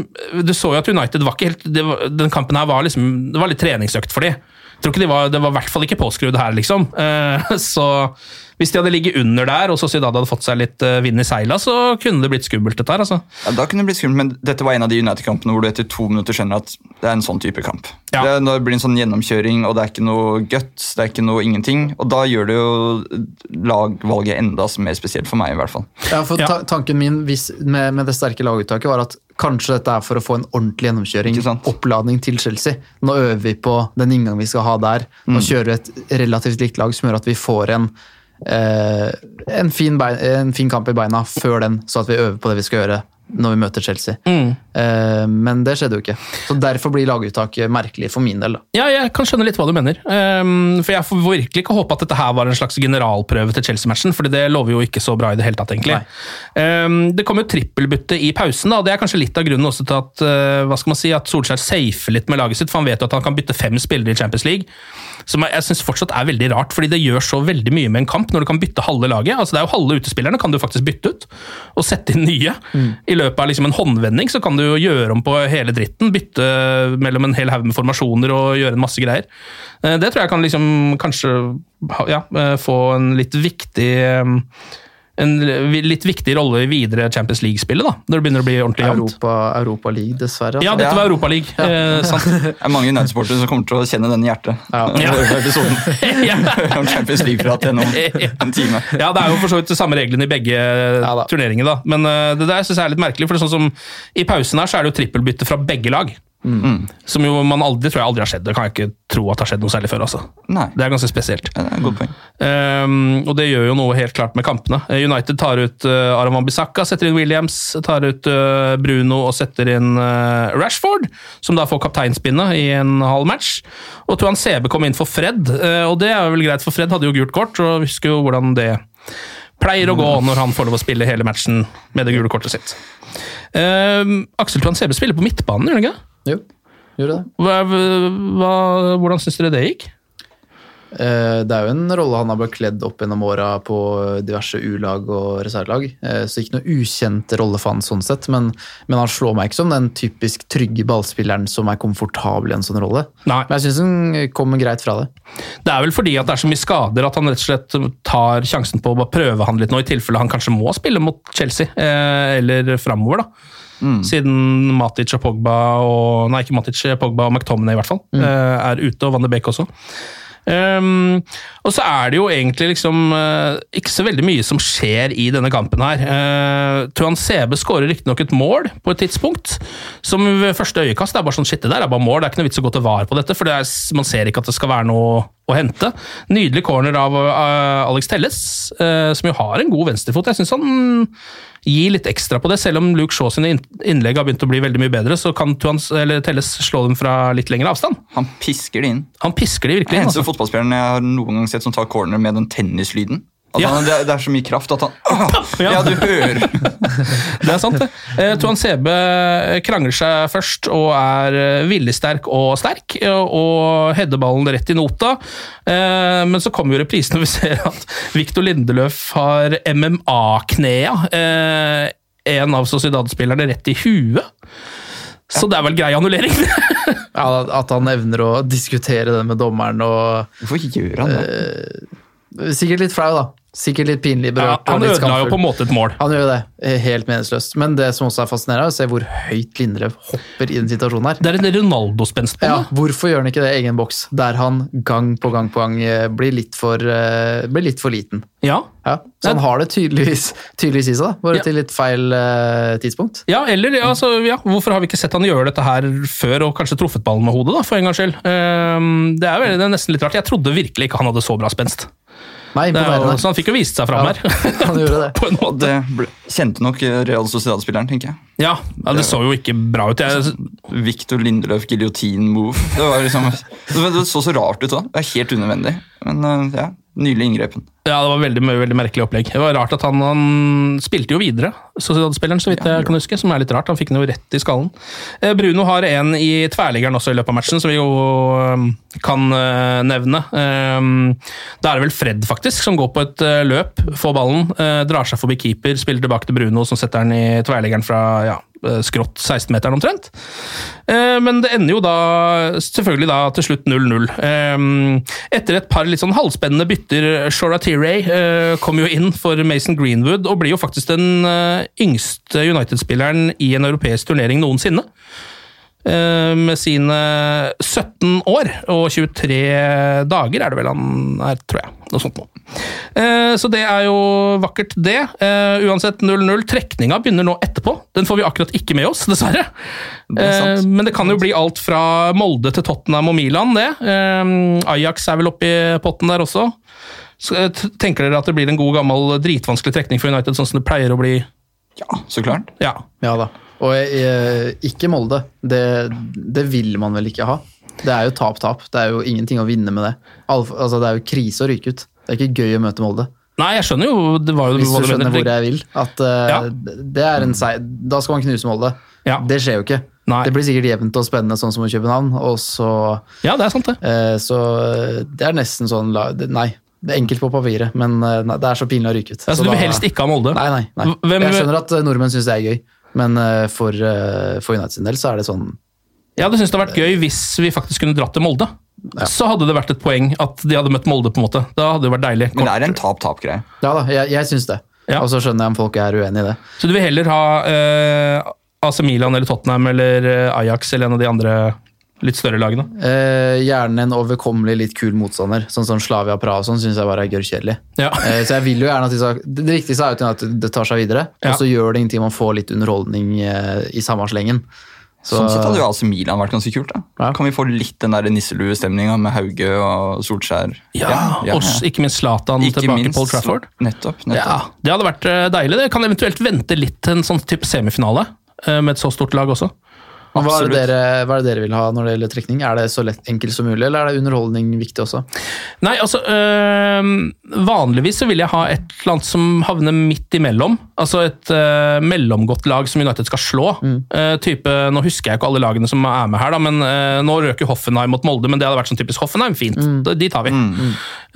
Du så jo at United var ikke helt var, Den kampen her var liksom Det var litt treningsøkt for de. Tror ikke de var, Det var i hvert fall ikke påskrudd her, liksom. Eh, [LAUGHS] så hvis de hadde ligget under der, og Sociedad hadde fått seg litt eh, vind i seila, så kunne det blitt skummelt, dette her. altså. Ja, da kunne det blitt skummelt, men dette var en av de United-kampene hvor du etter to minutter skjønner at det er en sånn type kamp. Ja. Det, når det blir en sånn gjennomkjøring, og det er ikke noe guts, det er ikke noe ingenting. Og da gjør det jo lagvalget enda mer spesielt for meg, i hvert fall. Ja, for Ja. ta tanken min hvis, med, med det sterke laguttaket var at kanskje dette er for å få en ordentlig gjennomkjøring. Oppladning til Chelsea. Nå øver vi på den inngangen vi skal ha der. Nå kjører vi et relativt likt lag som gjør at vi får en, eh, en, fin bein, en fin kamp i beina før den, så at vi øver på det vi skal gjøre når vi møter Chelsea. Eh, men det skjedde jo ikke. Så Derfor blir laguttaket merkelig for min del. da. Ja, jeg kan skjønne litt hva du mener. Um, for jeg får virkelig ikke håpe at dette her var en slags generalprøve til Chelsea-matchen, for det lover jo ikke så bra i det hele tatt, egentlig. Um, det kom jo trippelbytte i pausen, da, og det er kanskje litt av grunnen også til at, uh, hva skal man si, at Solskjær safer litt med laget sitt, for han vet jo at han kan bytte fem spillere i Champions League. Som jeg syns fortsatt er veldig rart, fordi det gjør så veldig mye med en kamp når du kan bytte halve laget. Altså det er jo Halve utespillerne kan du faktisk bytte ut og sette inn nye. I løpet av liksom en håndvending så kan du jo gjøre om på hele dritten. Bytte mellom en hel haug med formasjoner og gjøre en masse greier. Eh, Det tror jeg kan liksom kanskje ja, eh, få en litt viktig eh, en litt viktig rolle i videre Champions League-spillet, da, når det begynner å bli ordentlig jevnt. Europa, Europa League, dessverre. Ja, dette dette Europa var Ja. Eh, sant. [LAUGHS] Det er mange United-sportere som kommer til å kjenne den i hjertet. Ja. [LAUGHS] Ja. Episoden [LAUGHS] ja. om Champions League-prat gjennom en time. Ja, det er jo for så vidt de samme reglene i begge da. turneringer, da. Men uh, det der synes jeg er litt merkelig, for det er sånn som i pausen her så er det jo trippelbytte fra begge lag. Som jo man aldri, tror jeg aldri har skjedd. Det kan jeg ikke tro at det har skjedd noe særlig før. altså. Nei, Det er ganske spesielt. det er et godt poeng. Ehm, og det gjør jo noe helt klart med kampene. Eh, United tar ut uh, Aram Bissaka, setter inn Williams, tar ut uh, Bruno og setter inn uh, Rashford, som da får kapteinspinnet i en halv match. Og Tuan Sebe kom inn for Fred, uh, og det er vel greit, for Fred hadde jo gult kort, og husker jo hvordan det pleier å gå når han får lov å spille hele matchen med det gule kortet sitt. Ehm, Aksel Tuan Sebe spiller på midtbanen, gjør han ikke? Jo, gjorde det. Hva, hva, hvordan syns dere det gikk? Eh, Det er jo en rolle han har bekledd opp gjennom åra på diverse U-lag og reservelag. Eh, Så ikke noe ukjent rolle for han sånn sett, men, men han slår meg ikke som den typisk trygge ballspilleren som er komfortabel i en sånn rolle. Nei. Men jeg syns han kommer greit fra det. Det er vel fordi at det er så mye skader at han rett og slett tar sjansen på å prøve han litt nå, i tilfelle han kanskje må spille mot Chelsea, eh, eller framover, da. Siden Matic og Pogba og Nei, ikke Matic, Pogba og McTominay i hvert fall, mm. er ute, og Van de Beek også. Um, og så er det jo egentlig liksom uh, ikke så veldig mye som skjer i denne kampen her. Uh, Tuan Sebe skårer riktignok et mål på et tidspunkt, som ved første øyekast er bare sånn shit, det der er bare mål, det er ikke noe vits å gå til var på dette, for det er, man ser ikke at det skal være noe å hente. Nydelig corner av uh, Alex Telles, eh, som jo har en god venstrefot. Jeg syns han gir litt ekstra på det, selv om Luke Shaw sine innlegg har begynt å bli veldig mye bedre, så kan Tuans, eller Telles slå dem fra litt lengre avstand. Han pisker de inn. Han pisker de virkelig er Den eneste Altså. fotballspilleren jeg har noen gang sett som tar corner med den tennislyden. At Ja. han, det, er, det er så mye kraft at han [CLEARS THROAT] Ja. Ja, du hører [LAUGHS] Det er sant, det. Eh, Tuan CB krangler seg først og er eh, viljesterk og sterk, eh, og header ballen rett i nota. Eh, Men så kommer jo reprisen, og [LAUGHS] vi ser at Victor Lindeløf har MMA-knea. eh, En av Sociedad-spillerne rett i huet. Så det er vel grei annullering. [LAUGHS] Ja, at han evner å diskutere det med dommeren og Hvorfor gjør han det? Sikkert litt flau, da. Sikkert litt pinlig Ja, han ødela jo på en måte et mål. Han gjør det. eh, Helt meningsløst. Men det som også er fascinerende, er å se hvor høyt Lindrev hopper i den situasjonen her. Det er en Ronaldo-spenst på Ja, det. hvorfor gjør han ikke det i egen boks, der han gang på gang på gang eh, blir litt for, eh, blir litt for liten? Ja. Ja, så han har det tydeligvis, tydeligvis i seg, da. bare Ja. til litt feil uh, tidspunkt. Ja, eller ja, altså, Hvorfor har vi ikke sett han gjøre dette her før og kanskje truffet ballen med hodet, da, for en gangs skyld? Um, det, er det er nesten litt rart. Jeg trodde virkelig ikke han hadde så bra spenst. Nei, Det er imponerende. så han fikk jo vist seg fram Ja, her. [LAUGHS] han gjorde det. [LAUGHS] på en måte. Det ble, kjente nok Real Sociedad-spilleren, tenker jeg. Ja, ja, det så jo ikke bra ut. Jeg, Victor Lindeløf giljotin move. Det var liksom, det så så rart ut òg. Det er helt unødvendig. Men eh, ja, nylig inngrepen. ja, det var veldig, veldig merkelig opplegg. Det var rart at han, han spilte jo videre, Sociedad-spilleren, så vidt jeg kan huske, som er litt rart. Han fikk den jo rett i skallen. Eh, Bruno har en i tverrliggeren også i løpet av matchen, som vi jo eh, kan eh, nevne. Eh, Da er det vel Fred, faktisk, som går på et eh, løp, får ballen, drar seg forbi keeper, spiller tilbake til Bruno, som setter den i tverrliggeren fra ja, skrått 16-meteren omtrent. Eh, Men det ender jo da selvfølgelig da til slutt 0-0. Eh, Etter et par litt sånn halvspennende bytter, Shora Tiray eh, kom jo inn for Mason Greenwood, og blir jo faktisk den eh, yngste United-spilleren i en europeisk turnering noensinne. Eh, Med sine 17 år og 23 dager er det vel han er, tror jeg. Noe sånt noe. Eh, Så det er jo vakkert, det. Eh, Uansett 0-0. Trekninga begynner nå etterpå. Den får vi akkurat ikke med oss, [LAUGHS] dessverre. Det sant. Men det kan jo bli alt fra Molde til Tottenham og Milan, det. Ajax er vel oppi potten der også. Så tenker dere at det blir en god gammel dritvanskelig trekning for United, sånn som det pleier å bli? Ja, så klart. Ja. Ja da. Og eh, ikke Molde. Det, det vil man vel ikke ha. Det er jo tap-tap. Det er jo ingenting å vinne med det. Alf, altså, det er jo krise å ryke ut. Det er ikke gøy å møte Molde. Nei, jeg skjønner jo det var jo Hvis du skjønner mener. hvor jeg vil. At uh, Ja. det er en seier. Da skal man knuse Molde. Ja. Det skjer jo ikke. Nei. Det blir sikkert jevnt og spennende, sånn som i København. Og så, Ja, det er sant, det. Uh, så eh, det er nesten sånn Nei, det er enkelt på papiret, men uh, nei, det er så pinlig å ryke ut. Ja, Så du vil da- helst ikke ha Molde? Nei, nei. nei. Hvem- Jeg skjønner at nordmenn syns det er gøy, men eh, for, eh, for United sin del så er det sånn Jeg hadde syntes det hadde vært gøy hvis vi faktisk kunne dratt til Molde. Så hadde det vært et poeng at de hadde møtt Molde, på en måte. Da hadde det vært deilig. Men det er en tap-tap-greie. Ja da, jeg, jeg syns det. Ja. Og så skjønner jeg om folk er uenig i det. Så du vil heller ha eh, AC Milan eller Tottenham eller eh, Ajax eller en av de andre litt større lagene? Eh, gjerne en overkommelig, litt kul motstander, sånn som Slavia Praha og sånn, syns jeg bare er gørrkjedelig. Ja. Eh, så jeg vil jo gjerne at de skal, det, viktigste er jo at det tar seg videre, Ja. og så gjør det ingenting om man får litt underholdning eh, i samme slengen. Så, Sånn sett hadde jo AC Milan vært ganske kult. da. Ja. Kan vi få litt den nisseluestemninga med Hauge og Solskjær? Ja, og ikke minst Zlatan Ikke tilbake minst, Paul Trafford. Nettopp. nettopp. Ja, Det hadde vært eh, deilig. Det kan eventuelt vente litt til en sånn type semifinale eh, med et så stort lag også. Hva, er det dere, hva er det dere vil ha når det gjelder trekning? Er det så lett enkelt som mulig, eller er det underholdning viktig også? Nei, altså øh, Vanligvis så vil jeg ha et eller annet som havner midt imellom. Altså et øh, mellomgodt lag som United skal slå. Eh, type, Nå husker jeg ikke alle lagene som er med her, da, men øh, nå røk jo Hoffenheim mot Molde, men det hadde vært sånn typisk Hoffenheim. Fint, De- de tar vi.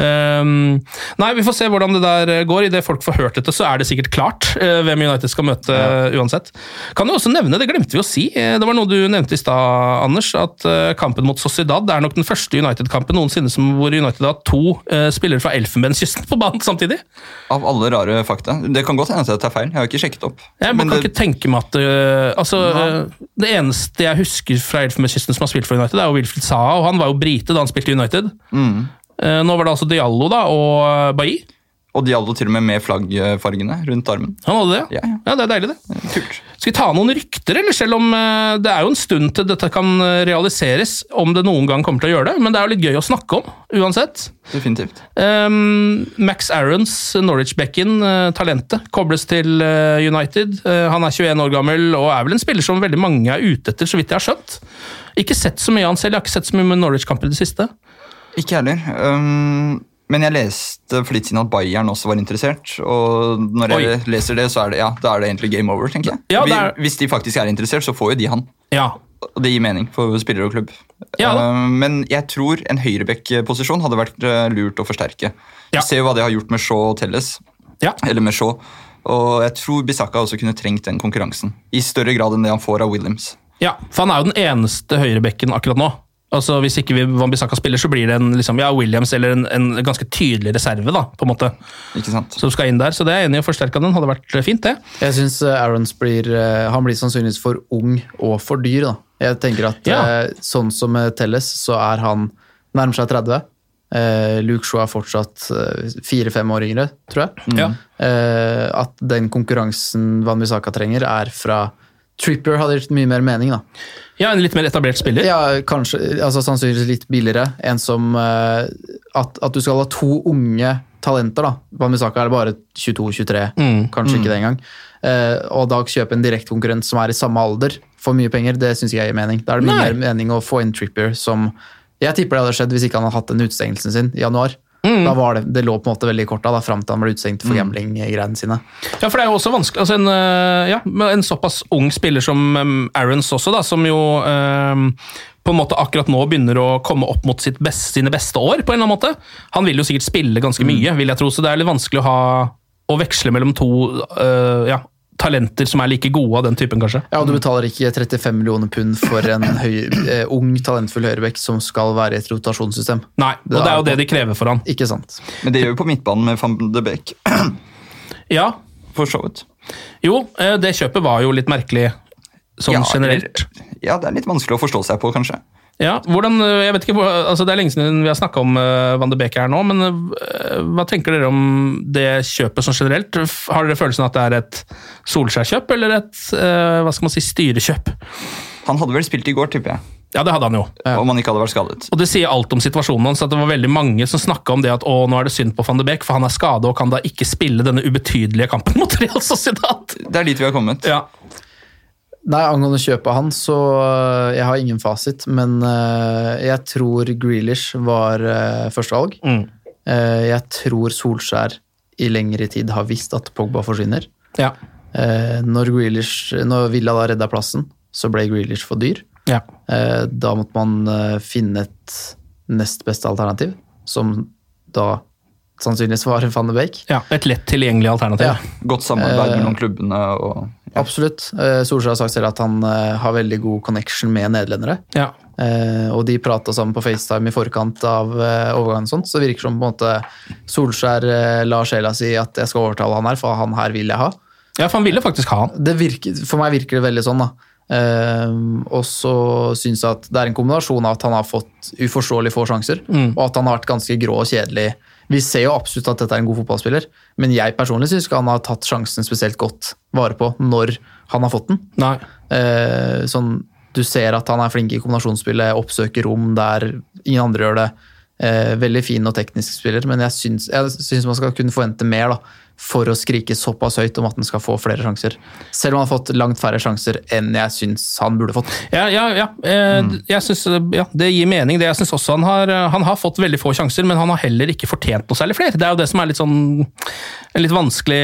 Um, nei, vi får se hvordan det der eh, går. Idet folk får hørt dette, så er det sikkert klart uh, hvem United skal møte ja. uansett. Kan jo også nevne, det glemte vi å si, det var noe du nevnte i stad, Anders, at øh, kampen mot Sociedad er nok den første United-kampen noensinne som, hvor United har to øh, spillere fra Elfenbenskysten på banen samtidig. Av alle rare fakta. Det kan godt hende at jeg tar feil. Jeg har ikke sjekket opp. Jeg Men kan det- ikke tenke meg at øh, altså, ja. Det eneste jeg husker fra Elfenbenskysten som har spilt for United, er jo Wilfred Saha, og han var jo brite da han spilte i United. Mm. Eh, nå var det altså Diallo da, og Bailly. Og de hadde til og med med flaggfargene rundt armen. Han hadde det, Ja, ja. ja. Det er deilig, det. Kult. Skal vi ta noen rykter, eller selv om eh, det er jo en stund til dette kan eh, realiseres, om det noen gang kommer til å gjøre det, men det er jo litt gøy å snakke om, uansett. Definitivt. Um, Max Aarons, Norwich-bekken, eh, talentet, kobles til United. Han er 21 år gammel og er vel en spiller som veldig mange er ute etter, så vidt jeg har skjønt. Ikke sett så mye av han selv, jeg har ikke sett så mye med Norwich-kamper i det siste. Ikke heller. Um, Men jeg leste for litt siden at Bayern også var interessert. Og når jeg Oi. leser det, så er det, ja, da er det egentlig game over, tenker jeg. Ja, er- Hvis de faktisk er interessert, så får jo de han. Ja. Det gir mening for spiller og klubb. Ja. Eh, Men jeg tror en høyreback-posisjon hadde vært eh, lurt å forsterke. Ja. Vi ser jo hva det har gjort med Shaw og Telles. Ja. Eller med Shaw. Og jeg tror Bisakka også kunne trengt den konkurransen. I større grad enn det han får av Williams. ja, for han er jo den eneste høyrebekken akkurat nå. Altså Hvis ikke vi- Wan-Bissaka spiller, så blir det en liksom, ja, Williams eller en, en ganske tydelig reserve. da, på en måte, Ikke sant? Som skal inn der. Så det er jeg enig i å forsterke den. Hadde vært eh, fint, det. Jeg syns Aarons blir eh, Han blir sannsynligvis for ung og for dyr. da. Jeg tenker at Ja. eh, Sånn som Telles, så er han nærmer seg 30. Eh, Luke Shaw er fortsatt eh, fire-fem år yngre, tror jeg. Ja. Eh, at den konkurransen Van Bissaka trenger, er fra Trippier hadde gitt mye mer mening, da. Ja, En litt mer etablert spiller. Ja, kanskje, altså sannsynligvis litt billigere. En som uh, at, at du skal ha to unge talenter, da. Bamisaka er bare 22-23, Mm, kanskje ikke det engang. Uh, og da kjøpe en direkte konkurrent som er i samme alder for mye penger, det syns jeg gir mening. Da er det mye Nei. mer mening å få inn Trippier som Jeg tipper det hadde skjedd hvis ikke han hadde hatt den utestengelsen sin i januar. Mm. Da var det, det lå på en måte veldig kort korta da, fram til han ble utestengt for gambling-greiene sine. Ja, for det er jo også vanskelig altså en, øh, ja, en såpass ung spiller som um, Aarons også, da, som jo eh, på en måte akkurat nå begynner å komme opp mot sitt best, sine beste år. på en eller annen måte. Han vil jo sikkert spille ganske mye, vil jeg tro, så det er litt vanskelig å, ha, å veksle mellom to uh, ja, talenter som er like gode av den typen, kanskje. Ja, og Du betaler ikke 35 millioner pund for en høy, eh, ung, talentfull høyrebekk som skal være i et rotasjonssystem. Nei, og det er jo det de krever for han. Ikke sant. Men det gjør vi på midtbanen med van de Beek. [CLEARS THROAT] Ja, For så vidt. jo, øh, det kjøpet var jo litt merkelig sånn Ja, generelt. Ja, det er litt vanskelig å forstå seg på, kanskje. Ja, hvordan, øh, jeg vet ikke, altså Det er lenge siden vi har snakka om uh, Van de Beek her nå, men øh, hva tenker dere om det kjøpet sånn generelt? Har dere følelsen at det er et Solskjær-kjøp, eller et øh, hva skal man si, styrekjøp? Han hadde vel spilt i går, tipper jeg. Ja, det hadde han jo. Om han ikke hadde vært skadet. Og Det sier alt om situasjonen hans. at Det var veldig mange som snakka om det at å, nå er det synd på Van de Beek, for han er skada og kan da ikke spille denne ubetydelige kampen mot Real Sociedad. Det er dit vi har kommet. Ja. Nei, Angående kjøpet hans, han, så øh, jeg har ingen fasit, men øh, jeg tror Grealish var øh, førstevalg. Mm. Eh, jeg tror Solskjær i lengre tid har visst at Pogba forsvinner. Ja. Eh, når, Grealish, når Villa da redda plassen, så ble Grealish for dyr. ja. Eh, da måtte man eh, finne et nest beste alternativ, som da sannsynligvis var Van de Beek. ja. Et lett tilgjengelig alternativ. Ja. Godt samarbeid Eh, mellom klubbene og. Absolutt. Eh, Solskjær har sagt selv at han eh, har veldig god connection med nederlendere. Ja. Eh, og de prata sammen på FaceTime i forkant av overgangen, sånt, så det virker som på en måte Solskjær lar sjela si at jeg skal overtale han her, for han her vil jeg ha. ja, for han ville faktisk ha han. Det virker, for meg virker det veldig sånn, da. Og så syns jeg at det er en kombinasjon av at han har fått uforståelig få sjanser, og at han har vært ganske grå og kjedelig. Vi ser jo absolutt at dette er en god fotballspiller, men jeg personlig syns ikke han har tatt sjansen spesielt godt vare på når han har fått den. Nei. Eh, sånn, du ser at han er flink i kombinasjonsspillet, oppsøker rom der ingen andre gjør det. Eh, veldig fin og teknisk spiller, men jeg syns, jeg syns man skal kunne forvente mer da, for å skrike såpass høyt om at han skal få flere sjanser. Selv om han har fått langt færre sjanser enn jeg syns han burde fått. Ja, ja, ja. Mm. jeg synes, eh, ja. Det gir mening. det. Jeg synes også han har, eh, han har fått veldig få sjanser, men han har heller ikke fortjent noe særlig flere. Det er jo det som er litt sånn en litt vanskelig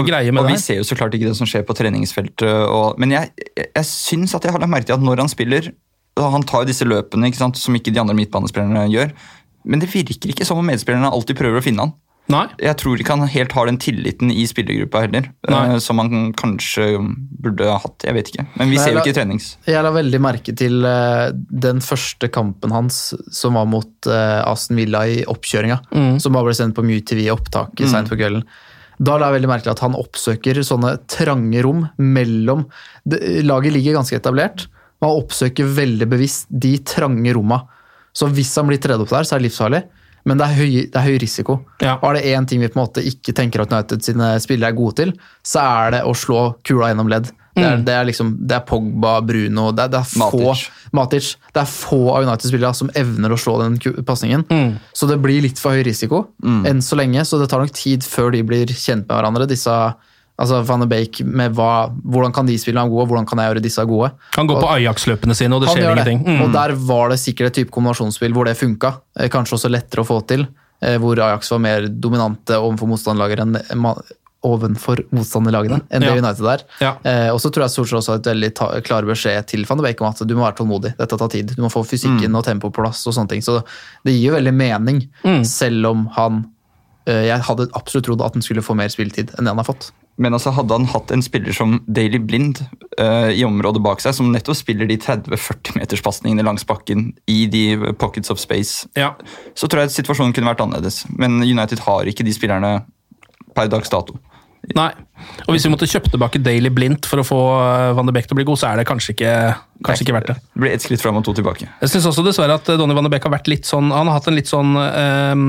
og, greie med og det vi ser jo så klart ikke det som skjer på treningsfeltet. Og, men jeg, jeg, jeg syns at jeg har lagt merke til at når han spiller Han tar jo disse løpene ikke sant, som ikke de andre midtbanespillerne gjør. Men det virker ikke som om medspillerne alltid prøver å finne han. Nei. Jeg tror ikke han helt har den tilliten i spillergruppa heller, Nei. eh, som han kanskje burde ha hatt. Jeg vet ikke. Men vi Nei, ser jo ikke i trenings. Jeg la veldig merke til eh, den første kampen hans som var mot eh, Aston Villa i oppkjøringa. Som bare ble sendt på mye TV i opptak Mm. seint på kvelden. Da la jeg veldig merke til at han oppsøker sånne trange rom mellom det, Laget ligger ganske etablert, Man han oppsøker veldig bevisst de trange romma. Så hvis han blir tredd opp der, så er det livsfarlig. Men det er høy, det er høy risiko. Ja. Og er det én ting vi på en måte ikke tenker at United sine spillere er gode til, så er det å slå kula gjennom ledd. Det er, det er, liksom, det er Pogba, Bruno det er, det er få, Matic. Matic. Det er få av United-spillere som evner å slå den pasningen. Mm. Så det blir litt for høy risiko enn så lenge, så det tar nok tid før de blir kjent med hverandre. Disse, altså Van de Bake med hva, Hvordan kan de spille ham gode, hvordan kan jeg gjøre disse gode? Han går på Ajax-løpene sine, og det skjer ingenting. Mm. Og der var det sikkert et type kombinasjonsspill hvor det funka. Eh, Kanskje også lettere å få til. eh, hvor Ajax var mer dominante overfor motstanderlaget enn ma- ovenfor motstanderlagene enn det Ja. United er. Ja. Eh, og så tror jeg Solskjær også har et veldig klar beskjed til Van de Beek om at du må være tålmodig. Dette tar tid. Du må få fysikken og tempoet på plass og sånne ting. Så det gir jo veldig mening, selv om han eh, Jeg hadde absolutt trodd at han skulle få mer spilletid enn det han har fått. Men altså, hadde han hatt en spiller som Daily Blind uh, i området bak seg, som nettopp spiller de 30-40 meterspasningene langs bakken i de pockets of space, Ja. så tror jeg situasjonen kunne vært annerledes. Men United har ikke de spillerne per dags dato. Nei. Og hvis vi måtte kjøpe tilbake Daily Blindt for å få eh, Van de Beek til å bli god, så er det kanskje ikke, kanskje ikke verdt det. Det blir ett skritt fram og to tilbake. Jeg synes også dessverre at Donny van de Beek har vært litt sånn Han har hatt en litt sånn eh,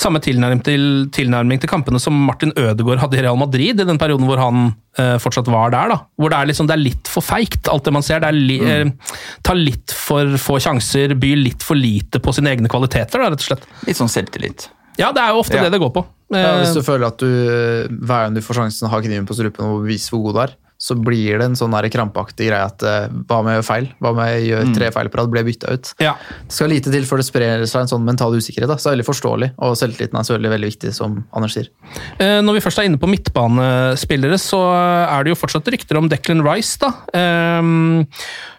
samme tilnærming til, tilnærming til kampene som Martin Ødegaard hadde i Real Madrid i den perioden hvor han eh, fortsatt var der. da. Hvor det er, liksom, det er litt for feigt, alt det man ser. Det er li, eh, tar litt for få sjanser, byr litt for lite på sine egne kvaliteter, da, rett og slett. Litt sånn selvtillit. Ja, det er jo ofte Ja. det det går på. Ja, Eh, hvis du føler at du hver gang du får sjansen har kniven på strupen og beviser hvor god du er, så blir det en sånn krampeaktig krampaktig greie at eh, hva om jeg gjør feil? Hva om jeg gjør tre feil på rad? Blir bytta ut? ja. Det skal lite til før det sprer seg en sånn mental usikkerhet. Da. Så det er veldig forståelig, og selvtilliten er selvfølgelig veldig viktig, som Anders sier. Eh, Når vi først er inne på midtbanespillere, så er det jo fortsatt rykter om Declan Rice, da. ehm,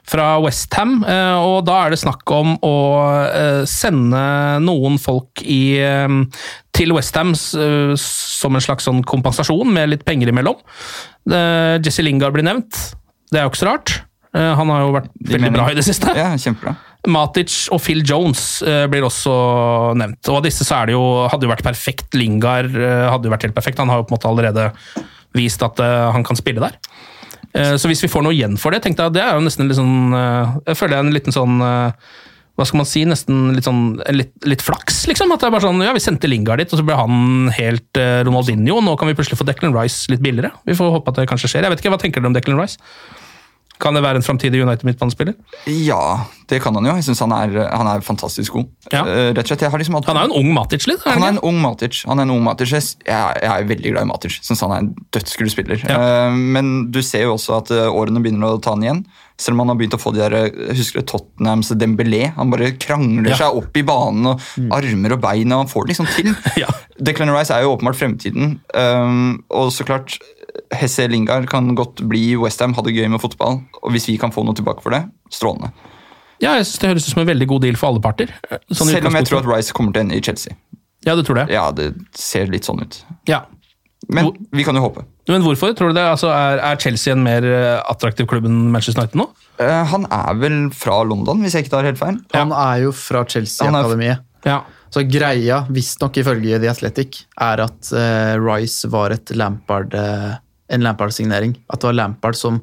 Fra Westham. Og da er det snakk om å eh, sende noen folk i, ehm, til Westham som en slags sånn kompensasjon, med litt penger imellom. Eh, Jesse Lingard blir nevnt. Det er jo ikke så rart. Eh, Han har jo vært veldig bra i det siste. Ja, kjempebra. Matic og Phil Jones eh, blir også nevnt. Og av disse så er det jo, hadde jo vært perfekt. Lingard hadde jo vært helt perfekt. Han har jo på en måte allerede vist at han kan spille der. Så hvis vi får noe igjen for det, tenkte jeg det er jo nesten litt sånn Jeg føler er en liten sånn hva skal man si, nesten litt sånn litt, litt flaks, liksom. At det er bare sånn, ja, Vi sendte Lingard dit, og så ble han helt eh, Ronaldinho. og Nå kan vi plutselig få Declan Rice litt billigere. Vi får håpe at det kanskje skjer. Jeg vet ikke, Hva tenker dere om Declan Rice? Kan det være en framtidig United-midtbanespiller? Ja, det kan han jo. Jeg syns han, er- han er fantastisk god. Ja. Eh, rett og slett, jeg har liksom hatt- Han er jo en ung Matic, litt. Han er en ung Matic. Han er en ung Matic. Jeg, jeg er veldig glad i Matic. Syns han er en dødskul spiller. Ja. Eh, men du ser jo også at eh, årene begynner å ta han igjen. Selv om han har begynt å få de der, husker du Tottenhams Dembélé. Han bare krangler Ja. seg opp i banen, og armer og bein, og han får det liksom til. [LAUGHS] Ja. Declan Rice er jo åpenbart fremtiden. Um, og så klart, Hesse Lingard kan godt bli i Westham, ha det gøy med fotball. Og hvis vi kan få noe tilbake for det, strålende. Ja, jeg synes Det høres ut som en veldig god deal for alle parter. Sånn Selv om jeg tror at Rice kommer til å ende i Chelsea. Ja, det tror jeg. Ja, det ser litt sånn ut. Ja. Men vi kan jo håpe. Men hvorfor? tror du det? Altså, er, er Chelsea en mer eh, attraktiv klubb enn Manchester United nå? Uh, han er vel fra London, hvis jeg ikke tar helt feil. Han er jo fra Chelsea-akademiet. Ja. Så greia, visstnok ifølge The Athletic, er at uh, Rice var et Lampard, uh, en Lampard-signering. At det var Lampard som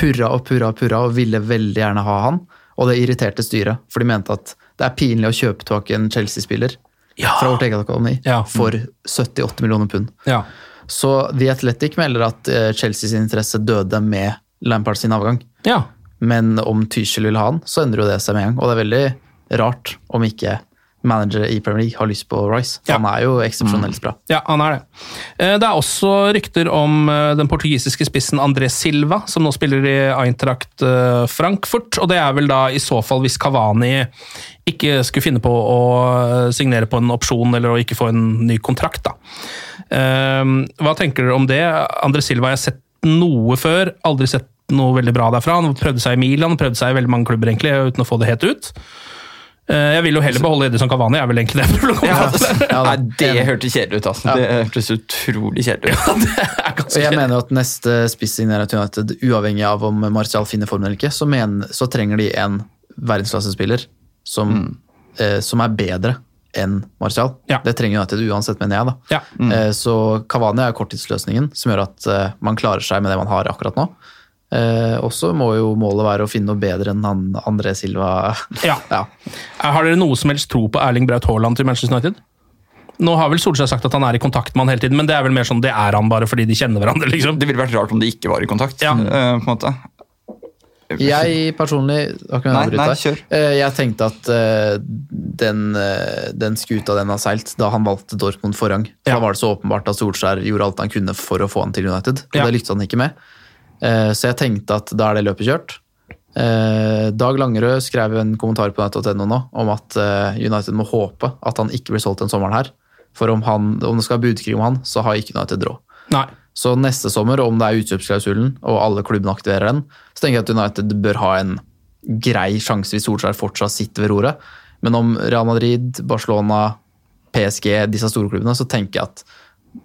purra og purra og purra og ville veldig gjerne ha han. Og det irriterte styret, for de mente at det er pinlig å kjøpe tilbake en Chelsea-spiller Ja. fra vårt eget akademi Ja. for 70-80 millioner pund. ja. Så The Athletic melder at eh, Chelseas interesse døde med Lampard sin avgang. ja. Men om Tyskjell vil ha han, så endrer jo det seg med en gang. Og det er veldig rart om ikke manager i Premier League har lyst på Rice. Ja. Han er jo eksepsjonelt bra. Ja, han er det. Eh, Det er også rykter om eh, den portugisiske spissen André Silva, som nå spiller i Eintracht Frankfurt. Og det er vel da i så fall hvis Cavani ikke skulle finne på å signere på en opsjon eller å ikke få en ny kontrakt, da. Eh, Hva tenker dere om det? Andre Silva har sett noe før, aldri sett noe veldig bra derfra. Han prøvde seg i Milan, prøvde seg i veldig mange klubber egentlig, uten å få det helt ut. Eh, Jeg vil jo heller beholde Edison Cavani, er vel egentlig det. [LAUGHS] jeg Ja. Ja, Nei, det hørtes kjedelig ut. altså. Det hørtes utrolig kjedelig ut. [LAUGHS] det er ganske Og jeg kjedelig. mener at neste til United, uavhengig av om Martial finner formen eller ikke, så, mener, så trenger de en verdensklassespiller som, eh, som er bedre enn Martial. Ja. Det trenger United uansett, mener jeg. da. Ja. Mm. Så Kavani er korttidsløsningen, som gjør at eh, man klarer seg med det man har akkurat nå. Eh, også må jo målet være å finne noe bedre enn han André Silva. [LAUGHS] Ja. Ja. Har dere noe som helst tro på Erling Braut Haaland til Manchester United? Nå har vel Solskjær sagt at han er i kontakt med han hele tiden, men det er vel mer sånn det er han bare fordi de kjenner hverandre, liksom. Det ville vært rart om de ikke var i kontakt. Ja. eh, på en måte. Jeg [LAUGHS] personlig Nei, nei. Eh, Jeg tenkte at eh, den, eh, den skuta den har seilt da han valgte Dortmund forrang. Ja. Da var det så åpenbart at Solskjær gjorde alt han kunne for å få han til United, og Ja. det lyktes han ikke med. Så jeg tenkte at da er det løpet kjørt. Dag Langerød skrev en kommentar på nett.no nå om at United må håpe at han ikke blir solgt den sommeren her. For om, han, om det skal være budkrig om han, så har ikke United råd. Nei. Så neste sommer, om det er utkjøpsklausulen og alle klubbene aktiverer den, så tenker jeg at United bør ha en grei sjanse hvis Solskjær fortsatt sitter ved roret. Men om Real Madrid, Barcelona, PSG, disse store klubbene, så tenker jeg at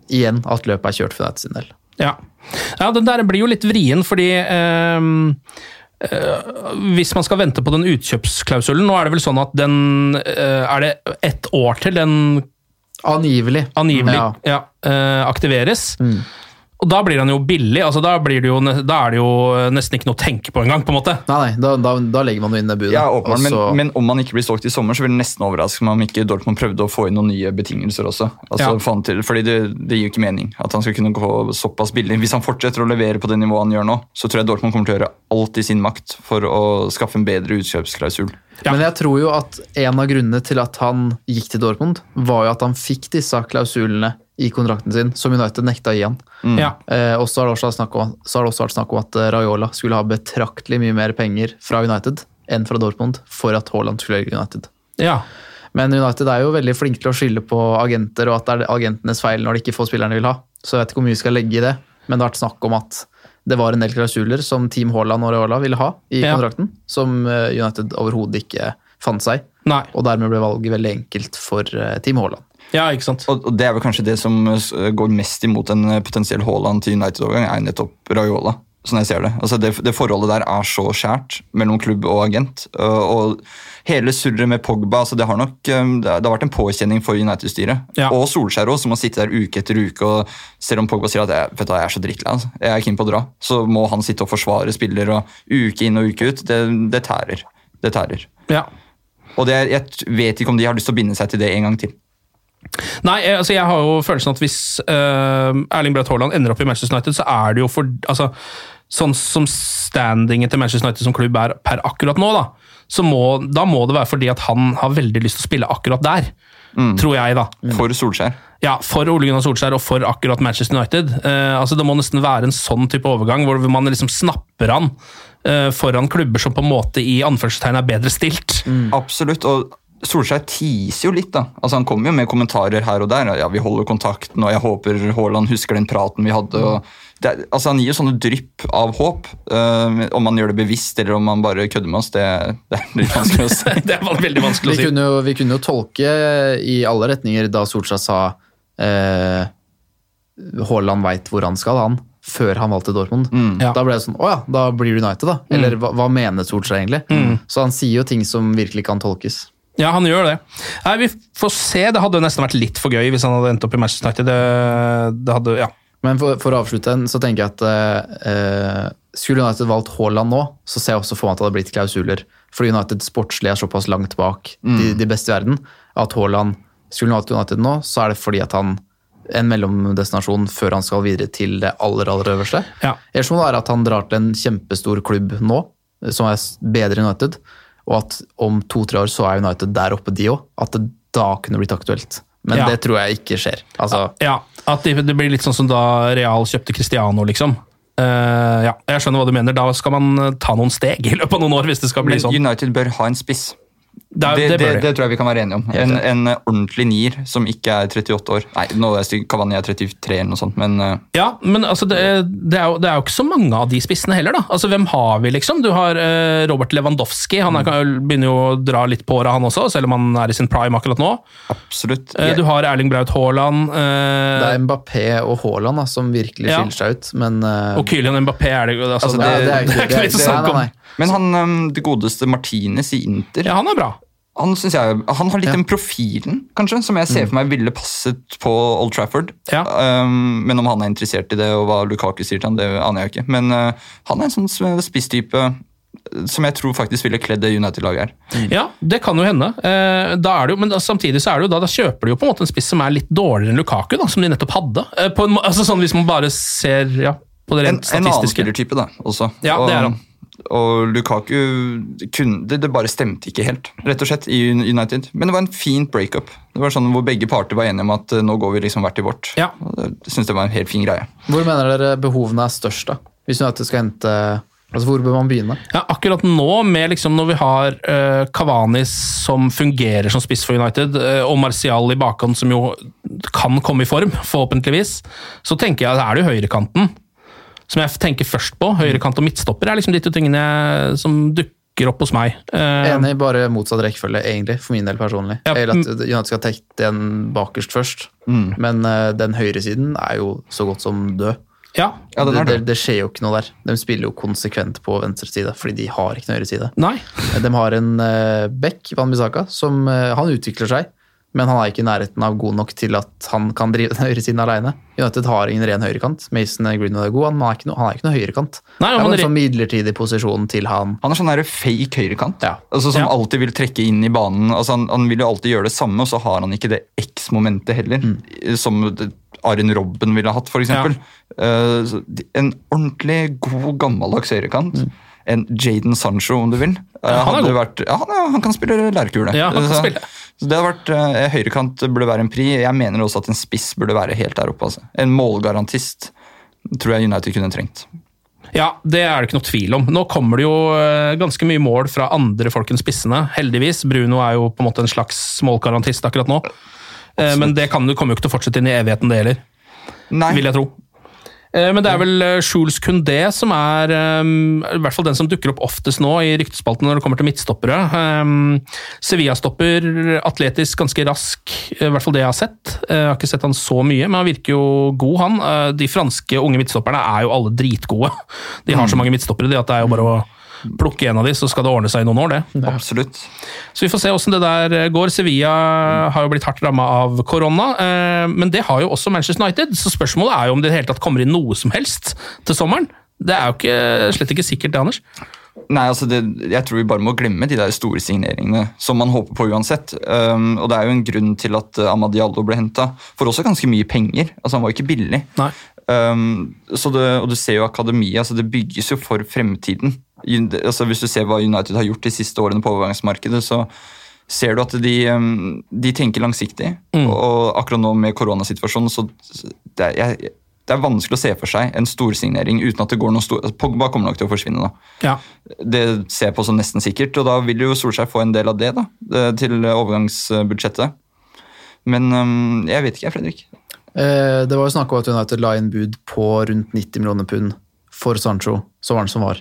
igjen at løpet er kjørt for United sin del. Ja. ja, den der blir jo litt vrien, fordi ehm, eh, hvis man skal vente på den utkjøpsklausulen Nå er det vel sånn at den eh, Er det ett år til den Angivelig. angivelig Ja. ja, aktiveres. aktiveres? Og da blir han jo billig. altså Da, blir det jo, da er det jo nesten ikke noe å tenke på engang, på en måte. Nei, nei, da, da, da legger man jo inn det budet. Ja, åpenbart, og men, men om han ikke blir solgt i sommer, så vil det nesten overraske meg om ikke Dortmund prøvde å få inn noen nye betingelser også. Altså, Ja. få til, fordi det, det gir jo ikke mening at han skal kunne gå såpass billig. Hvis han fortsetter å levere på det nivået han gjør nå, så tror jeg Dortmund kommer til å gjøre alt i sin makt for å skaffe en bedre utkjøpsklausul. Men jeg tror jo at en av grunnene til at han gikk til Dortmund, var jo at han fikk disse klausulene i kontrakten sin, som United nekta å gi han. Ja. Eh, og så har det også vært snakk om, så har det også vært snakk om at eh, Raiola skulle ha betraktelig mye mer penger fra United enn fra Dortmund for at Haaland skulle velge United. ja. Men United er jo veldig flinke til å skylde på agenter, og at det er agentenes feil når de ikke får spillerne de vil ha. Så jeg vet ikke hvor mye vi skal legge i det, men det har vært snakk om at det var en del klausuler som Team Haaland og Raiola ville ha i Ja. kontrakten, som eh, United overhodet ikke fant seg. i. Og dermed ble valget veldig enkelt for eh, Team Haaland. Ja, ikke sant. Og, og det er vel kanskje det som eh, går mest imot en eh, potensiell Haaland til United-overgang, er nettopp Raiola. Sånn jeg ser det. Altså det. Det forholdet der er så skjært mellom klubb og agent. Og, og hele surret med Pogba altså det har nok eh, det har vært en påkjenning for United-styret. Ja. Og Solskjær også, som har sitte der uke etter uke. og Selv om Pogba sier at jeg, vet du, jeg er så drittlei, altså. jeg er keen på å dra, så må han sitte og forsvare spiller og uke inn og uke ut. Det, det tærer. Det tærer. Ja. Og det, jeg vet ikke om de har lyst til å binde seg til det en gang til. Nei, eh, altså jeg har jo følelsen at hvis uh, Erling Braut Haaland ender opp i Manchester United, så er det jo for altså, Sånn som standingen til Manchester United som klubb er per akkurat nå, da, så må, da må det være fordi at han har veldig lyst til å spille akkurat der. Tror jeg, da. For Solskjær. Ja, For Ole Gunnar Solskjær og for akkurat Manchester United. Uh, altså Det må nesten være en sånn type overgang, hvor man liksom snapper han uh, foran klubber som på en måte i anførselstegn er bedre stilt. Absolutt, og Solskjær teaser jo litt. da. Altså Han kommer jo med kommentarer her og der. ja, 'Vi holder kontakten, og jeg håper Haaland husker den praten vi hadde'. og det, er- altså Han gir jo sånne drypp av håp. eh, om han gjør det bevisst eller om han bare kødder med oss, det, det er litt vanskelig å si. [LAUGHS] det var veldig vanskelig å si. kunne, jo, vi kunne jo tolke i alle retninger da Solskjær sa eh, Haaland veit hvor han skal, han, før han valgte Dortmund. Mm. Da ble det sånn Å ja, da blir United, da. Eller hva, hva mener Solskjær egentlig? Så han sier jo ting som virkelig kan tolkes. Ja, han gjør det. Nei, Vi får se. Det hadde jo nesten vært litt for gøy hvis han hadde endt opp i Manchester United. Det, det hadde, ja. Men for, for å avslutte den, så tenker jeg at eh, skulle United valgt Haaland nå, så ser jeg også for meg at det hadde blitt klausuler. Fordi United sportslig er såpass langt bak de, de beste i verden at Haaland Skulle valgt United nå, så er det fordi at han en mellomdestinasjon før han skal videre til det aller aller øverste. Ja. Ellers må det være at han drar til en kjempestor klubb nå, som er bedre enn United, og at om to-tre år så er United der oppe, de òg. At det da kunne blitt aktuelt. Men Ja. det tror jeg ikke skjer. Altså, ja at det, det blir litt sånn som da Real kjøpte Cristiano, liksom. Uh, ja, jeg skjønner hva du mener. Da skal man ta noen steg i løpet av noen år, hvis det skal bli Men sånn. United bør ha en spiss. Det, Det, det, det, det, tror jeg vi kan være enige om. En, en ordentlig nier som ikke er 38 år. Nei, nå er jeg. Cavani er 33 eller noe sånt, men eh, Ja, men altså, det, det, er jo, det er jo ikke så mange av de spissene heller, da. Altså, Hvem har vi, liksom? Du har uh, Robert Lewandowski. Han er, begynner jo å dra litt på åra, han også, selv om han er i sin prime akkurat nå. absolutt. Uh, du har Erling Braut Haaland. Uh, Det er Mbappé og Haaland da, som virkelig Ja. skiller seg ut, men eh, og Kylian Mbappé er det jo altså, Altså, det, er det [LAUGHS] er ikke vits å snakke om. Men han, eh, det godeste Martinez i Inter Ja, han er bra. Han jeg, han har litt Ja. den profilen kanskje, som jeg ser for meg ville passet på Old Trafford. Ja. Um, men om han er interessert i det, og hva Lukaku sier til han, det aner jeg ikke. Men uh, han er en sånn s- spisstype uh, som jeg tror faktisk ville kledd det United-laget her. Ja, det kan jo hende. Eh, jo, men da, samtidig så er det jo da, da kjøper de jo på en måte en spiss som er litt dårligere enn Lukaku, da, som de nettopp hadde. Eh, på en, altså sånn Hvis man bare ser ja, på det En, statistiske. en annen spillertype, da, også. Ja, og, det er han. Og Lukaku kunne, det, det bare stemte ikke helt, rett og slett, i United. Men det var en fin breakup. Det var sånn hvor begge parter var enige om at uh, nå går vi liksom hvert til vårt. Ja. Og Jeg synes det var en helt fin greie. Hvor mener dere behovene er størst, da? Hvis United skal hente Altså, Hvor bør man begynne? Ja, akkurat nå, med liksom når vi har uh, Cavani som fungerer som spiss for United, uh, og Martial i bakhånd som jo kan komme i form, forhåpentligvis, så tenker jeg at det er det jo høyrekanten som jeg tenker først på. Høyrekant og midtstopper er liksom de to tingene som dukker opp hos meg. Uh, Enig, bare motsatt rekkefølge, egentlig, for min del personlig. Ja, Eller at United skal tekke den bakerst først, men uh, den høyresiden er jo så godt som død. ja, Ja, det, er det, det. det skjer jo ikke noe der. De spiller jo konsekvent på venstre side, fordi de har ikke noen høyre side. nei. De har en uh, Beck, Van Bissaka, som uh, han utvikler seg, men han er ikke i nærheten av god nok til at han kan drive den høyresiden alene. United har ingen ren høyrekant. Mason Greenwood er god, han er ikke noe, han er ikke noe høyrekant. Nei, det er bare en sånn midlertidig posisjon til han. Han er sånn der fake høyrekant. Ja. Altså, som Ja. alltid vil trekke inn i banen. Altså, han, han vil jo alltid gjøre det samme, og så har han ikke det X-momentet heller. Mm. Som det- Arin Robben ville hatt, f.eks. Ja. Uh, en ordentlig god, gammeldags høyrekant. En Jaden Sancho, om du vil. Uh, Ja, han er hadde god. vært, ja, han, er, han kan spille lærkule. Ja, han kan spille. Så det har vært, eh, Høyrekant burde være en pri. Jeg mener også at en spiss burde være helt der oppe. Altså. En målgarantist tror jeg United kunne trengt. Ja, det er det ikke noe tvil om. Nå kommer det jo eh, ganske mye mål fra andre folk enn spissene, heldigvis. Bruno er jo på en måte en slags målgarantist akkurat nå. Absolutt. Men det kan, kommer jo ikke til å fortsette inn i evigheten, det heller, Nei, vil jeg tro. Eh, Men det er vel eh, Jules Kundé som er eh, i hvert fall den som dukker opp oftest nå i ryktespalten når det kommer til midtstoppere. Sevilla-stopper, atletisk, ganske rask, i hvert fall det jeg har sett. Jeg har ikke sett han så mye, men han virker jo god, han. De franske unge midtstopperne er jo alle dritgode. [LAUGHS] De har så mange midtstoppere de at det er jo bare å plukke en av de, så skal det ordne seg i noen år, det. absolutt. Så vi får se hvordan det der eh, går. Sevilla har jo blitt hardt ramma av korona, eh, men det har jo også Manchester United. Så spørsmålet er jo om det i det hele tatt kommer inn noe som helst til sommeren. Det er jo ikke, slett ikke sikkert, det, Anders. Nei, altså det, Jeg tror vi bare må glemme de der store signeringene som man håper på uansett. Um, og Det er jo en grunn til at Amadiallo Amad ble henta, for også ganske mye penger. Altså Han var jo ikke billig. Nei. Um, så det, og du ser jo akademiet, altså det bygges jo for fremtiden. Altså Hvis du ser hva United har gjort de siste årene på overgangsmarkedet, så ser du at de, um, de tenker langsiktig. Mm. Og akkurat nå med koronasituasjonen, så det er, jeg, det er vanskelig å se for seg en storsignering uten at det går noe stor... altså, Pogba kommer nok til å forsvinne, da. Ja. Det ser jeg på som nesten sikkert, og da vil jo Solskjær få en del av det da, til overgangsbudsjettet. Men jeg vet ikke, jeg, Fredrik. Eh, Det var jo snakk om at United la inn bud på rundt 90 millioner pund for Sancho så var den som var.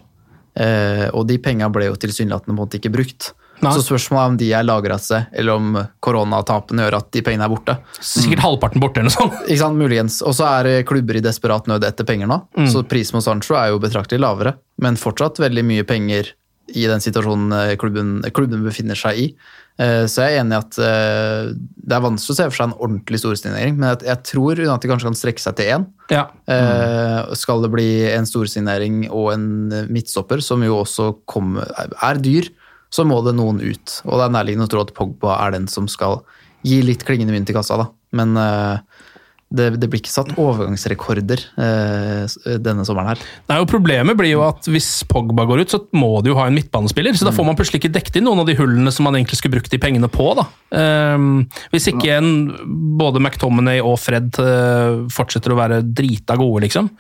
Eh, og de penga ble jo tilsynelatende på en måte ikke brukt. Nei. Så spørsmålet er om de er lagra seg, eller om koronatapene gjør at de pengene er borte. Sikkert halvparten borte, eller noe sånt. Ikke sant, Muligens. Og så er klubber i desperat nød etter penger nå, så prisen på Sancho er jo betraktelig lavere, men fortsatt veldig mye penger i den situasjonen eh, klubben, klubben befinner seg i. Eh, Så jeg er enig i at eh, det er vanskelig å se for seg en ordentlig storsignering, men jeg, tror tror United kanskje kan strekke seg til én. Ja. Mm. Skal det bli en storsignering og en midtstopper, som jo også kommer, er dyr, så må det noen ut. Og det er nærliggende å tro at Pogba er den som skal gi litt klingende mynt i kassa, da. Men eh, det, det blir ikke satt overgangsrekorder eh, denne sommeren her. Nei, og Problemet blir jo at hvis Pogba går ut, så må du jo ha en midtbanespiller. Så da får man plutselig ikke dekket inn noen av de hullene som man egentlig skulle brukt de pengene på. da. Um, hvis ikke en, både McTominay og Fred uh, fortsetter å være drita gode, liksom.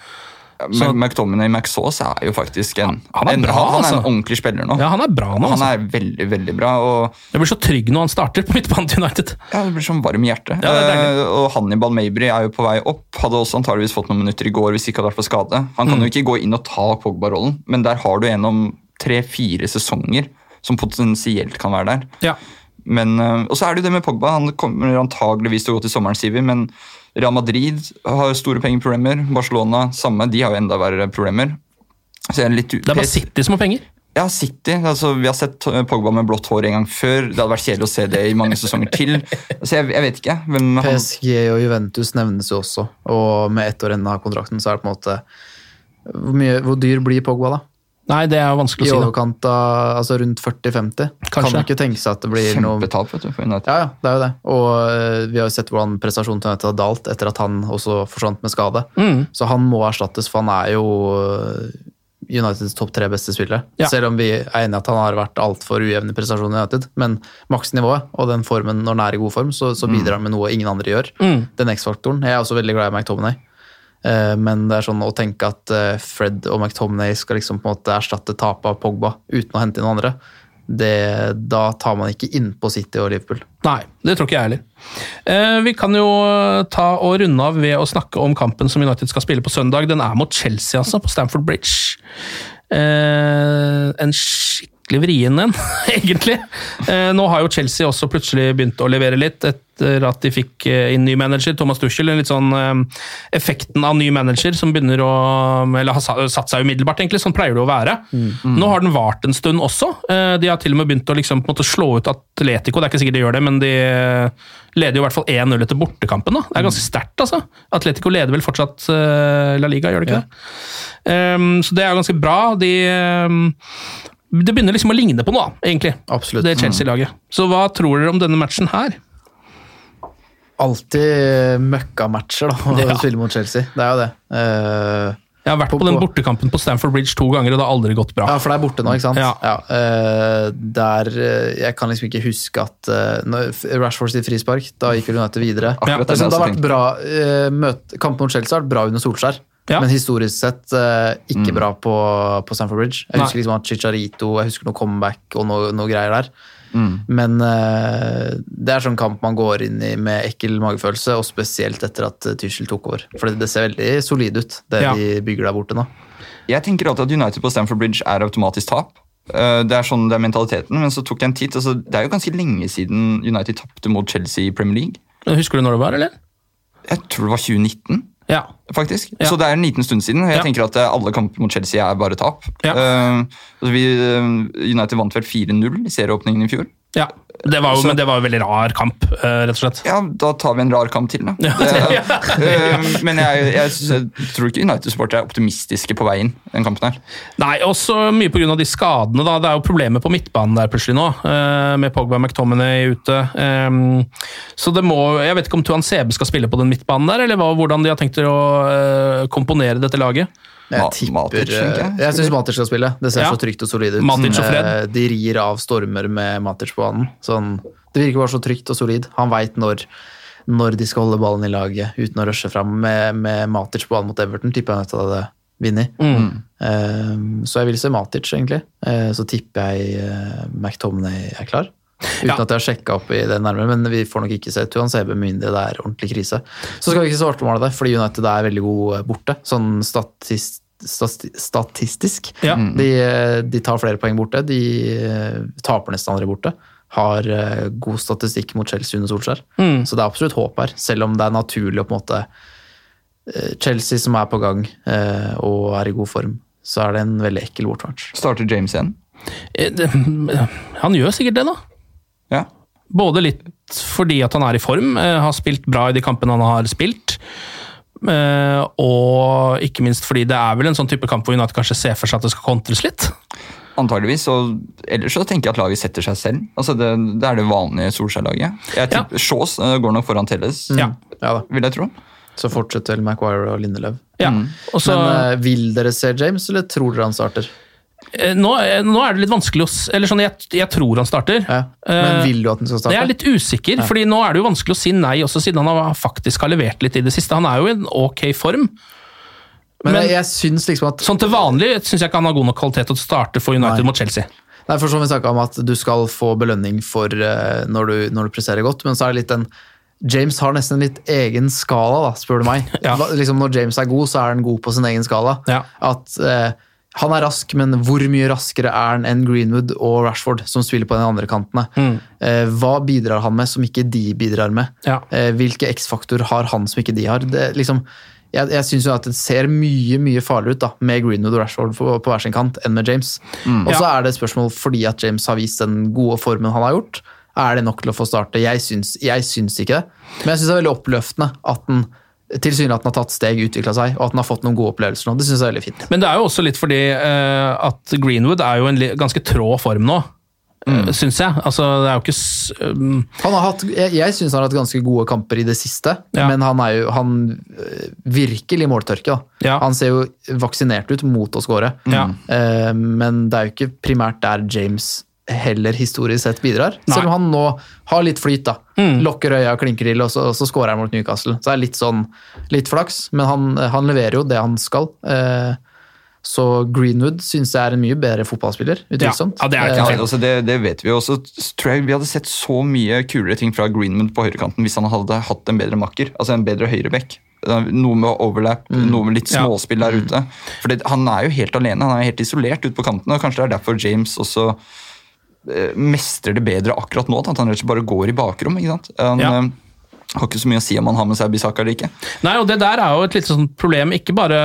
Så, McTominay McSauce er jo faktisk en Han er en, bra, han, han er altså. en ordentlig spiller nå. Ja, han er bra nå. han altså. er veldig, veldig bra. og Jeg blir så trygg når han starter på midtbanen til United. ja, Det blir sånn varm i hjertet. Ja. Eh, og Hannibal Mabry er jo på vei opp. Hadde også antageligvis fått noen minutter i går hvis ikke hadde vært for skade. Han Mm. kan jo ikke gå inn og ta Pogba-rollen, men der har du en om tre-fire sesonger som potensielt kan være der. Ja. Men, uh, og så er det jo det med Pogba. Han kommer antageligvis til å gå til sommeren, sier vi. Men Real Madrid har store pengeproblemer. Barcelona samme. De har jo enda verre problemer. Så jeg er litt Det er bare City som har penger. Ja, City. Altså, vi har sett Pogba med blått hår en gang før. Det hadde vært kjedelig å se det i mange sesonger til. Så jeg, jeg vet ikke. Han, PSG og Juventus nevnes jo også, og med ett år igjen av kontrakten, så er det på en måte Hvor, mye, hvor dyr blir Pogba, da? Nei, det er jo vanskelig å si. I overkant av altså rundt 40-50. Kan Kanskje. ikke tenke seg at det blir noe kjempetap vet du, for United. Ja, ja, det er jo det. Og øh, vi har jo sett hvordan prestasjonen til United har dalt etter at han også forsvant med skade. Mm. Så han må erstattes, for han er jo øh, Uniteds topp tre beste spillere. Ja. Selv om vi er enige at han har vært altfor ujevn i prestasjonen i United. Men maksnivået og den formen når han er i god form, så, så bidrar han med noe ingen andre gjør. Mm. Den X-faktoren. Jeg er også veldig glad i McTominay. Eh, Men det er sånn å tenke at eh, Fred og McTominay skal liksom på en måte erstatte tapet av Pogba uten å hente inn andre, det, da tar man ikke innpå City og Liverpool. Nei, det tror ikke jeg heller. Eh, vi kan jo ta og runde av ved å snakke om kampen som United skal spille på søndag. Den er mot Chelsea, altså, på Stamford Bridge. Eh, en skikkelig vrien en, [LAUGHS] egentlig. Eh, nå har jo Chelsea også plutselig begynt å levere litt, etter at de fikk eh, inn ny manager, Thomas Tuchel. Litt sånn eh, effekten av ny manager som begynner å Eller har satt seg umiddelbart, egentlig. Sånn pleier det å være. Nå har den vart en stund også. De har til og med begynt å liksom, måte slå ut Atletico. Det er ikke sikkert de gjør det, men de leder jo i hvert fall 1-0 etter bortekampen. da. Det er ganske sterkt, altså. Atletico leder vel fortsatt La Liga, gjør det ikke det? Um, så det er ganske bra. De um, Det begynner liksom å ligne på noe, egentlig. Absolutt. Det Chelsea-laget. Så hva tror dere om denne matchen her? Alltid møkkamatcher da, å [LAUGHS] Ja. spille mot Chelsea. Det er jo det. Eh, Jeg har vært på, På- den på- bortekampen på Stamford Bridge to ganger, og det har aldri gått bra. Ja, for det er borte nå, ikke sant? Ja. eh, der, eh, jeg kan liksom ikke huske at eh, når Rashford sitt frispark, da gikk vel United videre. Akkurat det, det det har vært bra, eh, møte, Kampen mot Chelsea har vært bra under Solskjær, Ja. men historisk sett eh, ikke bra på, på Stamford Bridge. Jeg Nei. husker liksom at Chicharito, jeg husker noe comeback og noe, noe greier der. Mm. Men uh, det er sånn kamp man går inn i med ekkel magefølelse, og spesielt etter at Tyskland tok over. For det, det ser veldig solid ut, det Ja. de bygger der borte nå. Jeg tenker alltid at United på Stamford Bridge er automatisk tap. Uh, Det er sånn det er mentaliteten, men så tok jeg en titt. Altså, det er jo ganske lenge siden United tapte mot Chelsea i Premier League. Husker du når det var, eller? Jeg tror det var 2019, Ja. faktisk. Ja. Så det er en liten stund siden. Jeg Ja. tenker at eh, alle kamper mot Chelsea er bare tap. Eh, United vant vel 4-0 i serieåpningen i fjor. ja. Det var jo, Så- men det var jo en veldig rar kamp, eh, rett og slett. Ja, da tar vi en rar kamp til, [LAUGHS] da. Ja. Det, [LAUGHS] eh, men jeg, jeg, jeg tror ikke United-supportere er optimistiske på veien den kampen her. Nei, også mye pga. de skadene. da. Det er jo problemer på midtbanen der plutselig nå, eh, med Pogba og McTominay ute. Ehm, så det må Jeg vet ikke om Tuan Sebe skal spille på den midtbanen der, eller hva, hvordan de har tenkt å eh, komponere dette laget. Jeg tipper Matic, tenker jeg. Jeg, syns Matic skal spille. Det ser Ja. så trygt og solid ut. Matic og Fred. Eh, De rir av stormer med Matic på banen. Sånn, det virker bare så trygt og solid. Han veit når, når de skal holde ballen i laget uten å rushe fram. Med, med Matic på banen mot Everton tipper jeg at hadde vunnet. Mm. Eh, Så jeg vil se Matic, egentlig. Eh, Så tipper jeg eh, McTominay er klar. Uten Ja. at jeg har sjekka opp i det nærmere, men vi får nok ikke se Tuan CB med mindre det er ordentlig krise. Så skal vi ikke svartmale det, fordi United er veldig god eh, borte, sånn statist, stati- statistisk. Ja. De, eh, de tar flere poeng borte, de eh, taper nesten aldri borte. Har god statistikk mot Chelsea under Solskjær. Mm. Så det er absolutt håp her, selv om det er naturlig å på en måte Chelsea som er på gang eh, og er i god form, så er det en veldig ekkel bortematch. Starter James igjen. Eh, det- [LAUGHS] Han gjør sikkert det, da. Ja. Både litt fordi at han er i form, eh, har spilt bra i de kampene han har spilt. eh, Og ikke minst fordi det er vel en sånn type kamp hvor United kanskje ser for seg at det skal kontres litt. Antageligvis. Og ellers så tenker jeg at laget setter seg selv. Altså det, det er det vanlige Solskjær-laget. Ja. Shaws eh, går nok foran Telles, Ja. Ja da. vil jeg tro. Så fortsetter Maguire og Lindelöf. Ja. Mm. så, Men vil dere se James, eller tror dere han starter? Eh, nå, eh, nå er det litt vanskelig å Eller sånn, jeg, jeg tror han starter. Ja. Men Eh, vil du at han skal starte? Jeg er litt usikker, fordi nå er det jo vanskelig å si nei, også siden han har faktisk har levert litt i det siste. Han er jo i en ok form. Men, men- jeg, synes syns liksom at Sånn til vanlig syns jeg ikke han har god nok kvalitet til å starte for United Nei. mot Chelsea. Nei, for som vi snakket om at du skal få belønning for uh, når, du, når du presterer godt, men så er det litt den James har nesten en litt egen skala, da, spør du meg. [LAUGHS] Ja. Liksom Når James er god, så er han god på sin egen skala. Ja. At eh, Han er rask, men hvor mye raskere er han enn Greenwood og Rashford, som spiller på den andre kantene? Mm. Eh, hva bidrar han med som ikke de bidrar med? Ja. Eh, hvilke X-faktor har han som ikke de har? Det, liksom, jeg jeg syns at det ser mye mye farligere ut da, med Greenwood og Rashford på, på hver sin kant enn med James. Og så Ja. er det et spørsmål fordi at James har vist den gode formen han har gjort. Er det nok til å få starte? Jeg syns, jeg syns ikke det. Men jeg syns det er veldig oppløftende at han tilsynelatende har tatt steg, utvikla seg, og at han har fått noen gode opplevelser nå. Det syns jeg er veldig fint. Men det er jo også litt fordi uh, at Greenwood er jo en ganske trå form nå, mm. syns jeg. Altså, det er jo ikke um, Han har hatt, jeg jeg syns han har hatt ganske gode kamper i det siste, Ja. men han er jo han øh, virkelig måltørke. Ja. Han ser jo vaksinert ut mot å skåre, Ja. uh, men det er jo ikke primært der James heller historisk sett bidrar. Nei. Selv om han nå har litt flyt, da. Lokker øya og klinker til, og så, og så scorer han mot Newcastle. Så det er litt sånn litt flaks, men han, han leverer jo det han skal. Eh, så Greenwood syns jeg er en mye bedre fotballspiller, utvilsomt. Ja, ja, det er ikke Ja, altså det, det vet vi jo også. tror jeg Vi hadde sett så mye kulere ting fra Greenwood på høyrekanten hvis han hadde hatt en bedre makker. Altså en bedre høyreback. Noe med overlap, noe med litt Ja. småspill der ute. For Han er jo helt alene, han er helt isolert ute på kanten. og Kanskje det er derfor James også eh, mestrer det bedre akkurat nå. At han rett og slett bare går i bakrom. ikke sant? Han Ja. Har ikke så mye å si om han har med seg Bisaka eller ikke. Nei, og Det der er jo et litt sånn problem, ikke bare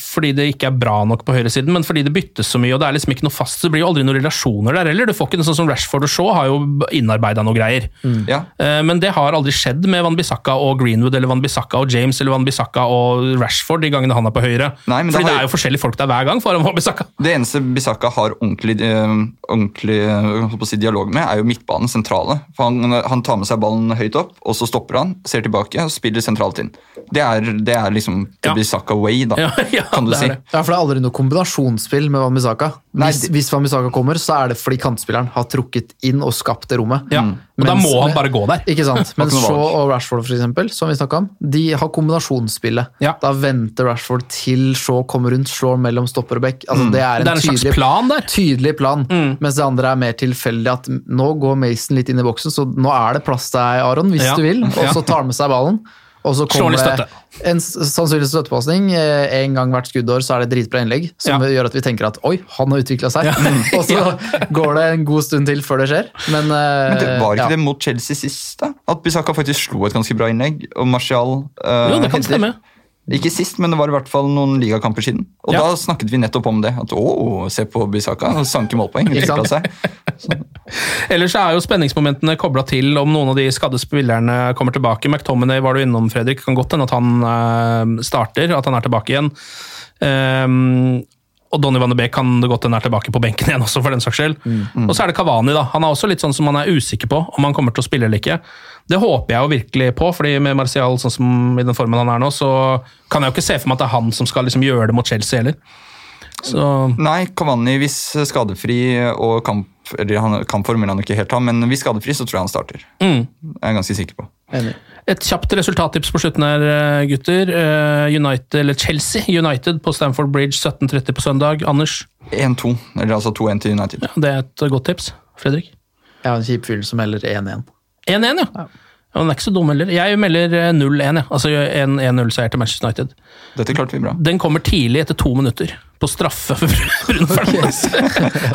fordi det ikke er bra nok på høyresiden, men fordi det byttes så mye, og det er liksom ikke noe fast. Det blir jo aldri noen relasjoner der heller. Du får ikke noe sånn som Rashford og Shaw har jo innarbeida noe greier. Ja, Eh, Men det har aldri skjedd med Van Bissaka og Greenwood eller Van Bissaka og James eller Van Bissaka og Rashford de gangene han er på høyre. Nei, men Fordi det det er jo forskjellige folk der hver gang foran Van Bissaka. Det eneste Bisaka har ordentlig, eh, ordentlig eh, si, dialog med, er jo midtbanen sentrale. For han, han tar med seg ballen høyt opp, og så stopper han, ser tilbake og spiller sentralt inn. Det er, det er liksom det Ja. Saka way, da, [LAUGHS] Ja, ja, kan du det er si. det. Ja, for det er aldri noe kombinasjonsspill med Wamisaka. Hvis, hvis Wamisaka kommer, så er det fordi kantspilleren har trukket inn og skapt det rommet. Ja. Og da må han bare gå der. Ikke sant? [LAUGHS] Men Shaw og Rashford, for eksempel, som vi snakket om, de har kombinasjonsspillet. Ja. Da venter Rashford til Shaw kommer rundt, slår mellom stopper og back. Altså, Det er en, Det er en slags tydelig, plan der. tydelig plan. Mens det andre er mer tilfeldig. At nå går Mason litt inn i boksen, så nå er det plass til deg, Aron, hvis Ja. du vil. Og [LAUGHS] Ja. så tar han med seg ballen. Og så kommer det en sannsynlig støttepasning. Eh, En gang hvert skuddår så er det dritbra innlegg, som Ja. gjør at vi tenker at oi, han har utvikla seg. [LAUGHS] og så går det en god stund til før det skjer. Men, eh, Men det var ikke ja. det mot Chelsea sist, da? At Bisaka faktisk slo et ganske bra innlegg, og Martial uh, Jo, det kan stemme. stemme. Ikke sist, men det var i hvert fall noen ligakamper siden. Og Ja. da snakket vi nettopp om det. At å, se på Bisaka, han sanker målpoeng. Seg. [LAUGHS] Ellers så er jo spenningsmomentene kobla til om noen av de skadde spillerne kommer tilbake. McTominay var du innom, Fredrik. Kan godt hende at han eh, starter, at han er tilbake igjen. Um, og Donny van de Beek kan det godt hende er tilbake på benken igjen også, for den saks skyld. Og så er det Kavani, da. Han er også litt sånn som han er usikker på om han kommer til å spille eller ikke. Det håper jeg jo virkelig på, fordi med Martial sånn som i den formen han er nå, så kan jeg jo ikke se for meg at det er han som skal liksom gjøre det mot Chelsea heller. Så Nei, Kavani, hvis skadefri og kamp eller han, Kampform vil han ikke helt ha, men hvis skadefri, så tror jeg han starter. mm. Jeg er ganske sikker på. Enig. Et kjapt resultattips på slutten her, eh, gutter. Eh, United, eller Chelsea United på Stamford Bridge 17.30 på søndag. Anders, 1-2, eller altså 2-1 til United. ja, det er et godt tips. Fredrik? Jeg har en kjip fyr som heller 1-1. 1-1, ja. ja. Den er ikke så dum heller. Jeg melder eh, 0-1, ja. altså en 1-0-seier til Manchester United. Dette klarte vi bra. Den kommer tidlig, etter to minutter. På straffe for [LAUGHS] Bruno Fernandes.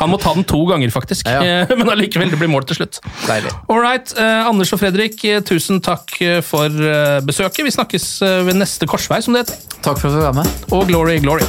Han må ta den to ganger, faktisk. Ja, ja. [LAUGHS] Men allikevel, det blir mål til slutt. Deilig. All right, eh, Anders og Fredrik, eh, tusen takk eh, for eh, besøket. Vi snakkes eh, ved neste korsvei, som det heter. Takk for at du var med. Og glory, glory.